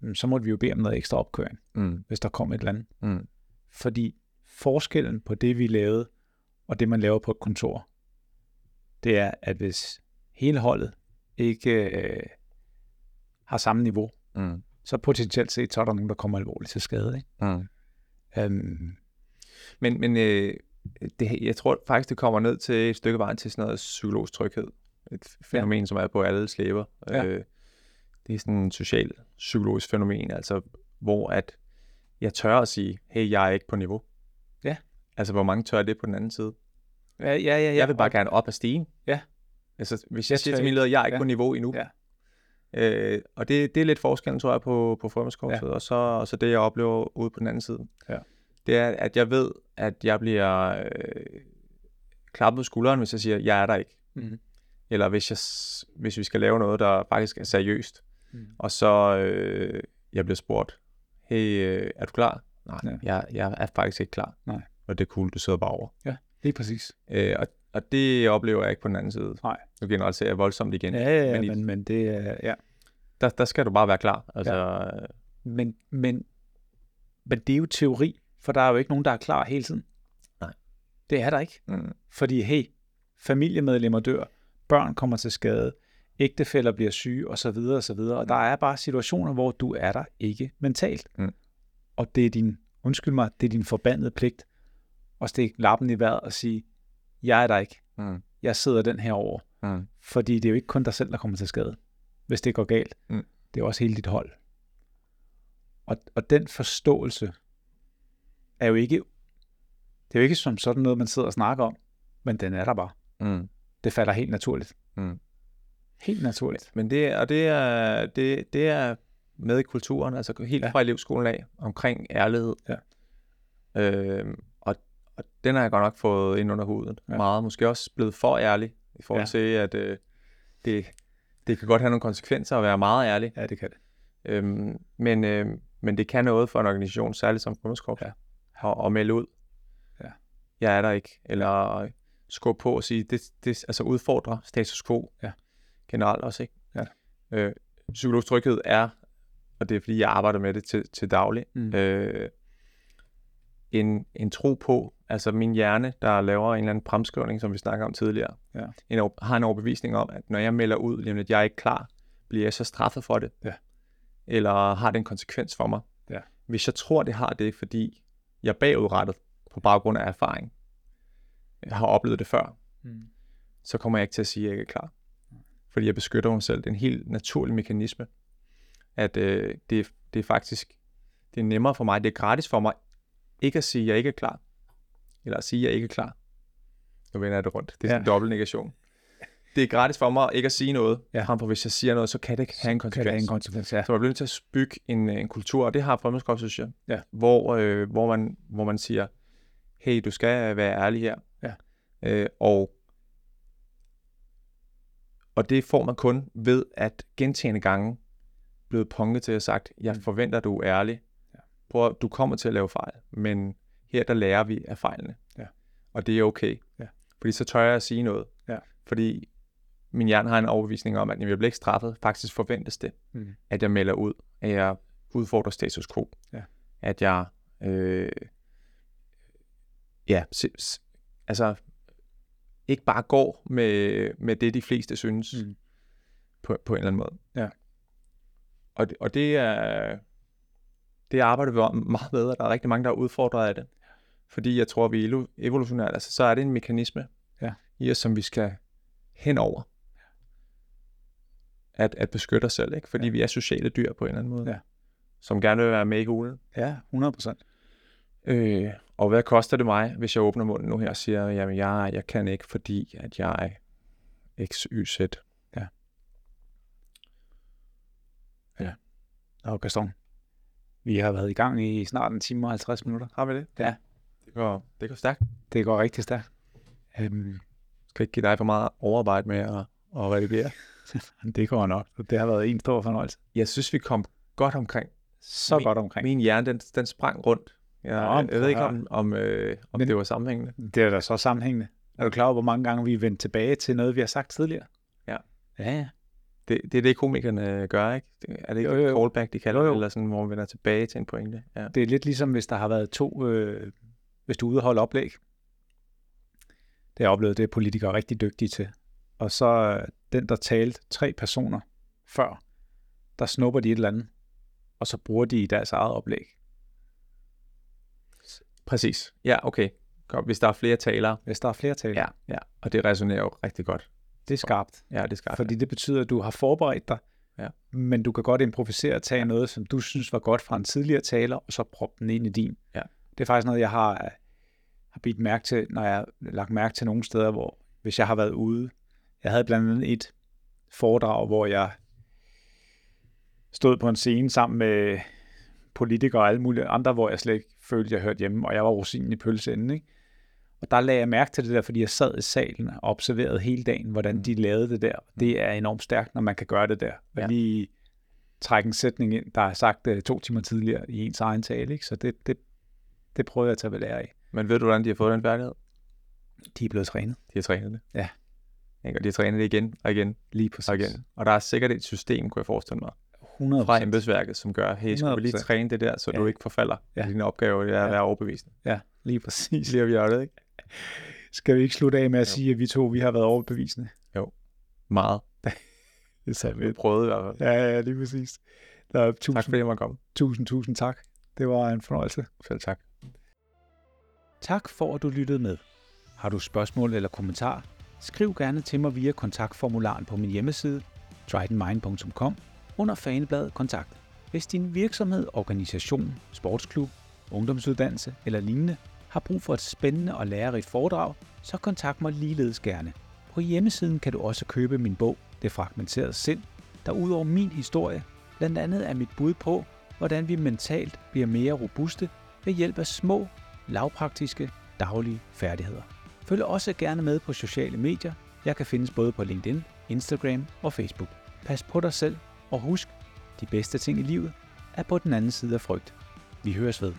mm, så måtte vi jo bede om noget ekstra opkøring, mm, hvis der kom et eller andet. mm, Fordi forskellen på det, vi lavede, og det, man laver på et kontor, det er, at hvis hele holdet ikke øh, har samme niveau, mm, så potentielt set, så er der nogen, der kommer alvorligt til skade. Ikke? mm. Øhm, Men, men øh, det, jeg tror faktisk, det kommer ned til et stykke vejen til sådan noget psykologisk tryghed. Et fænomen, ja. som er på alle slæber. Ja. Øh, det er sådan et social psykologisk fænomen, altså hvor at jeg tør at sige, hey, jeg er ikke på niveau. Ja. Altså, hvor mange tør det på den anden side? Ja, ja, ja, ja. Jeg vil bare gerne op ad stigen. Ja. Altså, hvis Jeg jeg, siger til min leder, jeg er ikke Ja. på niveau endnu. Ja. Øh, og det, det er lidt forskellen, tror jeg, på, på fremmedskorstet, ja. og, så, og så det, jeg oplever ude på den anden side. Ja. Det er, at jeg ved, at jeg bliver øh, klappet på skulderen, hvis jeg siger, jeg er der ikke. Mhm. Eller hvis, jeg, hvis vi skal lave noget, der faktisk er seriøst. Mhm. Og så øh, jeg bliver spurgt, hey, øh, er du klar? Nej, Ja. ja. jeg, jeg er faktisk ikke klar. Nej. Og det er cool, du sidder bare over. Lige præcis. Øh, og, og det oplever jeg ikke på den anden side. Nej. Nu generaliserer jeg voldsomt igen. Ja, ja, ja men, i, men, men det er... Ja. der, der skal du bare være klar. Altså, ja. Men, men, men det er jo teori, for der er jo ikke nogen, der er klar hele tiden. Nej. Det er der ikke. mm, Fordi, hey, familiemedlemmer dør, børn kommer til skade, ægtefæller bliver syge, og så videre, og så videre. Og der er bare situationer, hvor du er der ikke mentalt. Mm. Og det er din, undskyld mig, det er din forbandede pligt at stikke lappen i vejret og sige, jeg er der ikke. mm, Jeg sidder den her over. mm, Fordi det er jo ikke kun dig selv, der kommer til skade, hvis det går galt. Mm. Det er også hele dit hold. Og, og den forståelse er jo ikke, det er jo ikke som sådan noget, man sidder og snakker om, men den er der bare. Mm. Det falder helt naturligt. Mm. Helt naturligt. Men det, og det er, det, det er med i kulturen, altså helt Ja. fra elevskolen af, omkring ærlighed. Ja. Og, og den har jeg godt nok fået ind under huden. Ja. Meget. Måske også blevet for ærlig, i forhold Ja. til, at øh, det, det kan godt have nogle konsekvenser at være meget ærlig. Ja, det kan det. Øhm, men, øh, men det kan noget for en organisation, særligt som Frømandskorps, Ja. ja. at melde ud. Ja. Jeg er der ikke. Eller skubbe på og sige, det, det altså udfordre status quo Ja. generelt også. Ikke? Ja. Øh, psykologisk tryghed er, og det er fordi, jeg arbejder med det til, til daglig, Mm. øh, en, en tro på, altså min hjerne, der laver en eller anden fremskrivning, som vi snakker om tidligere, Ja. en, har en overbevisning om, at når jeg melder ud, jamen, at jeg er ikke klar, bliver jeg så straffet for det? Ja. Eller har det en konsekvens for mig? Ja. Hvis jeg tror, det har det, fordi jeg er bagudrettet på baggrund af erfaring, jeg har oplevet det før, Mm. så kommer jeg ikke til at sige, at jeg ikke er klar. Fordi jeg beskytter mig selv. Det er en helt naturlig mekanisme, at øh, det, det er faktisk det er nemmere for mig, det er gratis for mig, ikke at sige, at jeg ikke er klar, eller at sige, at jeg ikke er klar. Nu vender jeg det rundt. Det er sådan en Ja. dobbelt negation. Det er gratis for mig ikke at sige noget, Ja. ja. frem for hvis jeg siger noget, så kan det ikke have en Kan konsekvens. det have en konsekvens, ja. Så man bliver nødt til at bygge en, en kultur, og det har Fremmedskov, synes jeg, Ja. hvor, øh, hvor, man, hvor man siger, hey, du skal være ærlig her. Ja. Øh, og, og det får man kun ved at gentagende gange blevet punket til at sagt, jeg Mm. forventer, at du er ærlig. Ja. Prøv, at- du kommer til at lave fejl, men her der lærer vi af fejlene. Ja. Og det er okay. Ja. Fordi så tør jeg at sige noget. Ja. Fordi min hjerne har en overbevisning om, at jeg bliver ikke straffet. Faktisk forventes det, Mm. at jeg melder ud, at jeg udfordrer status quo. Ja. At jeg, øh, ja, s- s- altså ikke bare går med, med det, de fleste synes Mm. på, på en eller anden måde. Ja. Og, det- og det er, det arbejder vi om meget og der er rigtig mange, der er udfordret af det. Fordi jeg tror, vi evolutionært, altså så er det en mekanisme Ja. i os, som vi skal henover. At, at beskytte os selv, ikke? Fordi Ja. ja. vi er sociale dyr på en eller anden måde. Ja. Som gerne vil være med i hulen. Ja, 100 procent. Øh, og hvad koster det mig, hvis jeg åbner munden nu her og siger, jamen jeg, jeg kan ikke, fordi at jeg er x, y, z. Og Gaston, vi har været i gang i snart en time og 50 minutter. Har vi det? Ja. Det går, det går stærkt. Det går rigtig stærkt. Øhm, Skal ikke give dig for meget overarbejde med at, at redigere. det går nok. Det har været en stor fornøjelse. Jeg synes, vi kom godt omkring. Så Min- godt omkring. Min hjerne, den, den sprang rundt. Jeg, Nå, jeg, jeg ved ikke, ja. om, om, øh, om Men- det var sammenhængende. Det er da så sammenhængende. Er du klar over, hvor mange gange vi er vendt tilbage til noget, vi har sagt tidligere? Ja. Ja, ja. Det, det er det, komikerne gør, ikke? Er det ikke Jo, jo, callback, de kalder Jo, det? Eller sådan, hvor man vender tilbage til en pointe? Ja. Det er lidt ligesom, hvis der har været to, øh, hvis du er ude og holde oplæg. Det har jeg oplevet, det er politikere rigtig dygtige til. Og så øh, den, der talte tre personer før, der snupper de et eller andet, og så bruger de i deres eget oplæg. Præcis. Ja, okay. Godt. Hvis der er flere talere. Hvis der er flere taler. Ja, ja. Og det resonerer jo rigtig godt. Det er skarpt. Ja, det skal Fordi det betyder, at du har forberedt dig, Ja. men du kan godt improvisere og tage noget, som du synes var godt fra en tidligere taler, og så proppe den ind i din. Ja. Det er faktisk noget, jeg har, har bidt mærke til, når jeg har lagt mærke til nogle steder, hvor hvis jeg har været ude. Jeg havde blandt andet et foredrag, hvor jeg stod på en scene sammen med politikere og alle mulige andre, hvor jeg slet ikke følte, jeg hørte hjemme, og jeg var rosinen i pølseenden, ikke? Og der lagde jeg mærke til det der, fordi jeg sad i salen og observerede hele dagen, hvordan de lavede det der. Det er enormt stærkt, når man kan gøre det der. Og Ja. lige trække en sætning ind, der er sagt uh, to timer tidligere i ens egen tale. Ikke? Så det, det, det prøver jeg at tage ved lære af. Men ved du, hvordan de har fået den færdighed? De er blevet trænet. De har trænet det. Ja. Ikke? Og de har trænet det igen og igen Lige præcis. og igen. Og der er sikkert et system, kunne jeg forestille mig, 100 fra embedsværket, som gør, hey, skal vi lige 100%. træne det der, så Ja. du ikke forfalder Ja. ja. dine opgaver, det er at Ja. være overbevisende. Ja, lige præcis. Lige gør det, ikke? Skal vi ikke slutte af med at Jo. sige, at vi to vi har været overbevisende? Meget. Det er så Vi prøvede i hvert fald. Ja, ja, lige præcis. Der er tusind, Tak fordi jeg måtte komme. tusind, tusind tak. Det var en fornøjelse. Selv tak. Tak for, at du lyttede med. Har du spørgsmål eller kommentar? Skriv gerne til mig via kontaktformularen på min hjemmeside, tridentmind.com, under fanebladet kontakt. Hvis din virksomhed, organisation, sportsklub, ungdomsuddannelse eller lignende, har brug for et spændende og lærerigt foredrag, så kontakt mig ligeledes gerne. På hjemmesiden kan du også købe min bog, Det fragmenterede sind, der udover min historie, blandt andet er mit bud på, hvordan vi mentalt bliver mere robuste ved hjælp af små, lavpraktiske, daglige færdigheder. Følg også gerne med på sociale medier. Jeg kan findes både på LinkedIn, Instagram og Facebook. Pas på dig selv, og husk, de bedste ting i livet er på den anden side af frygt. Vi høres ved.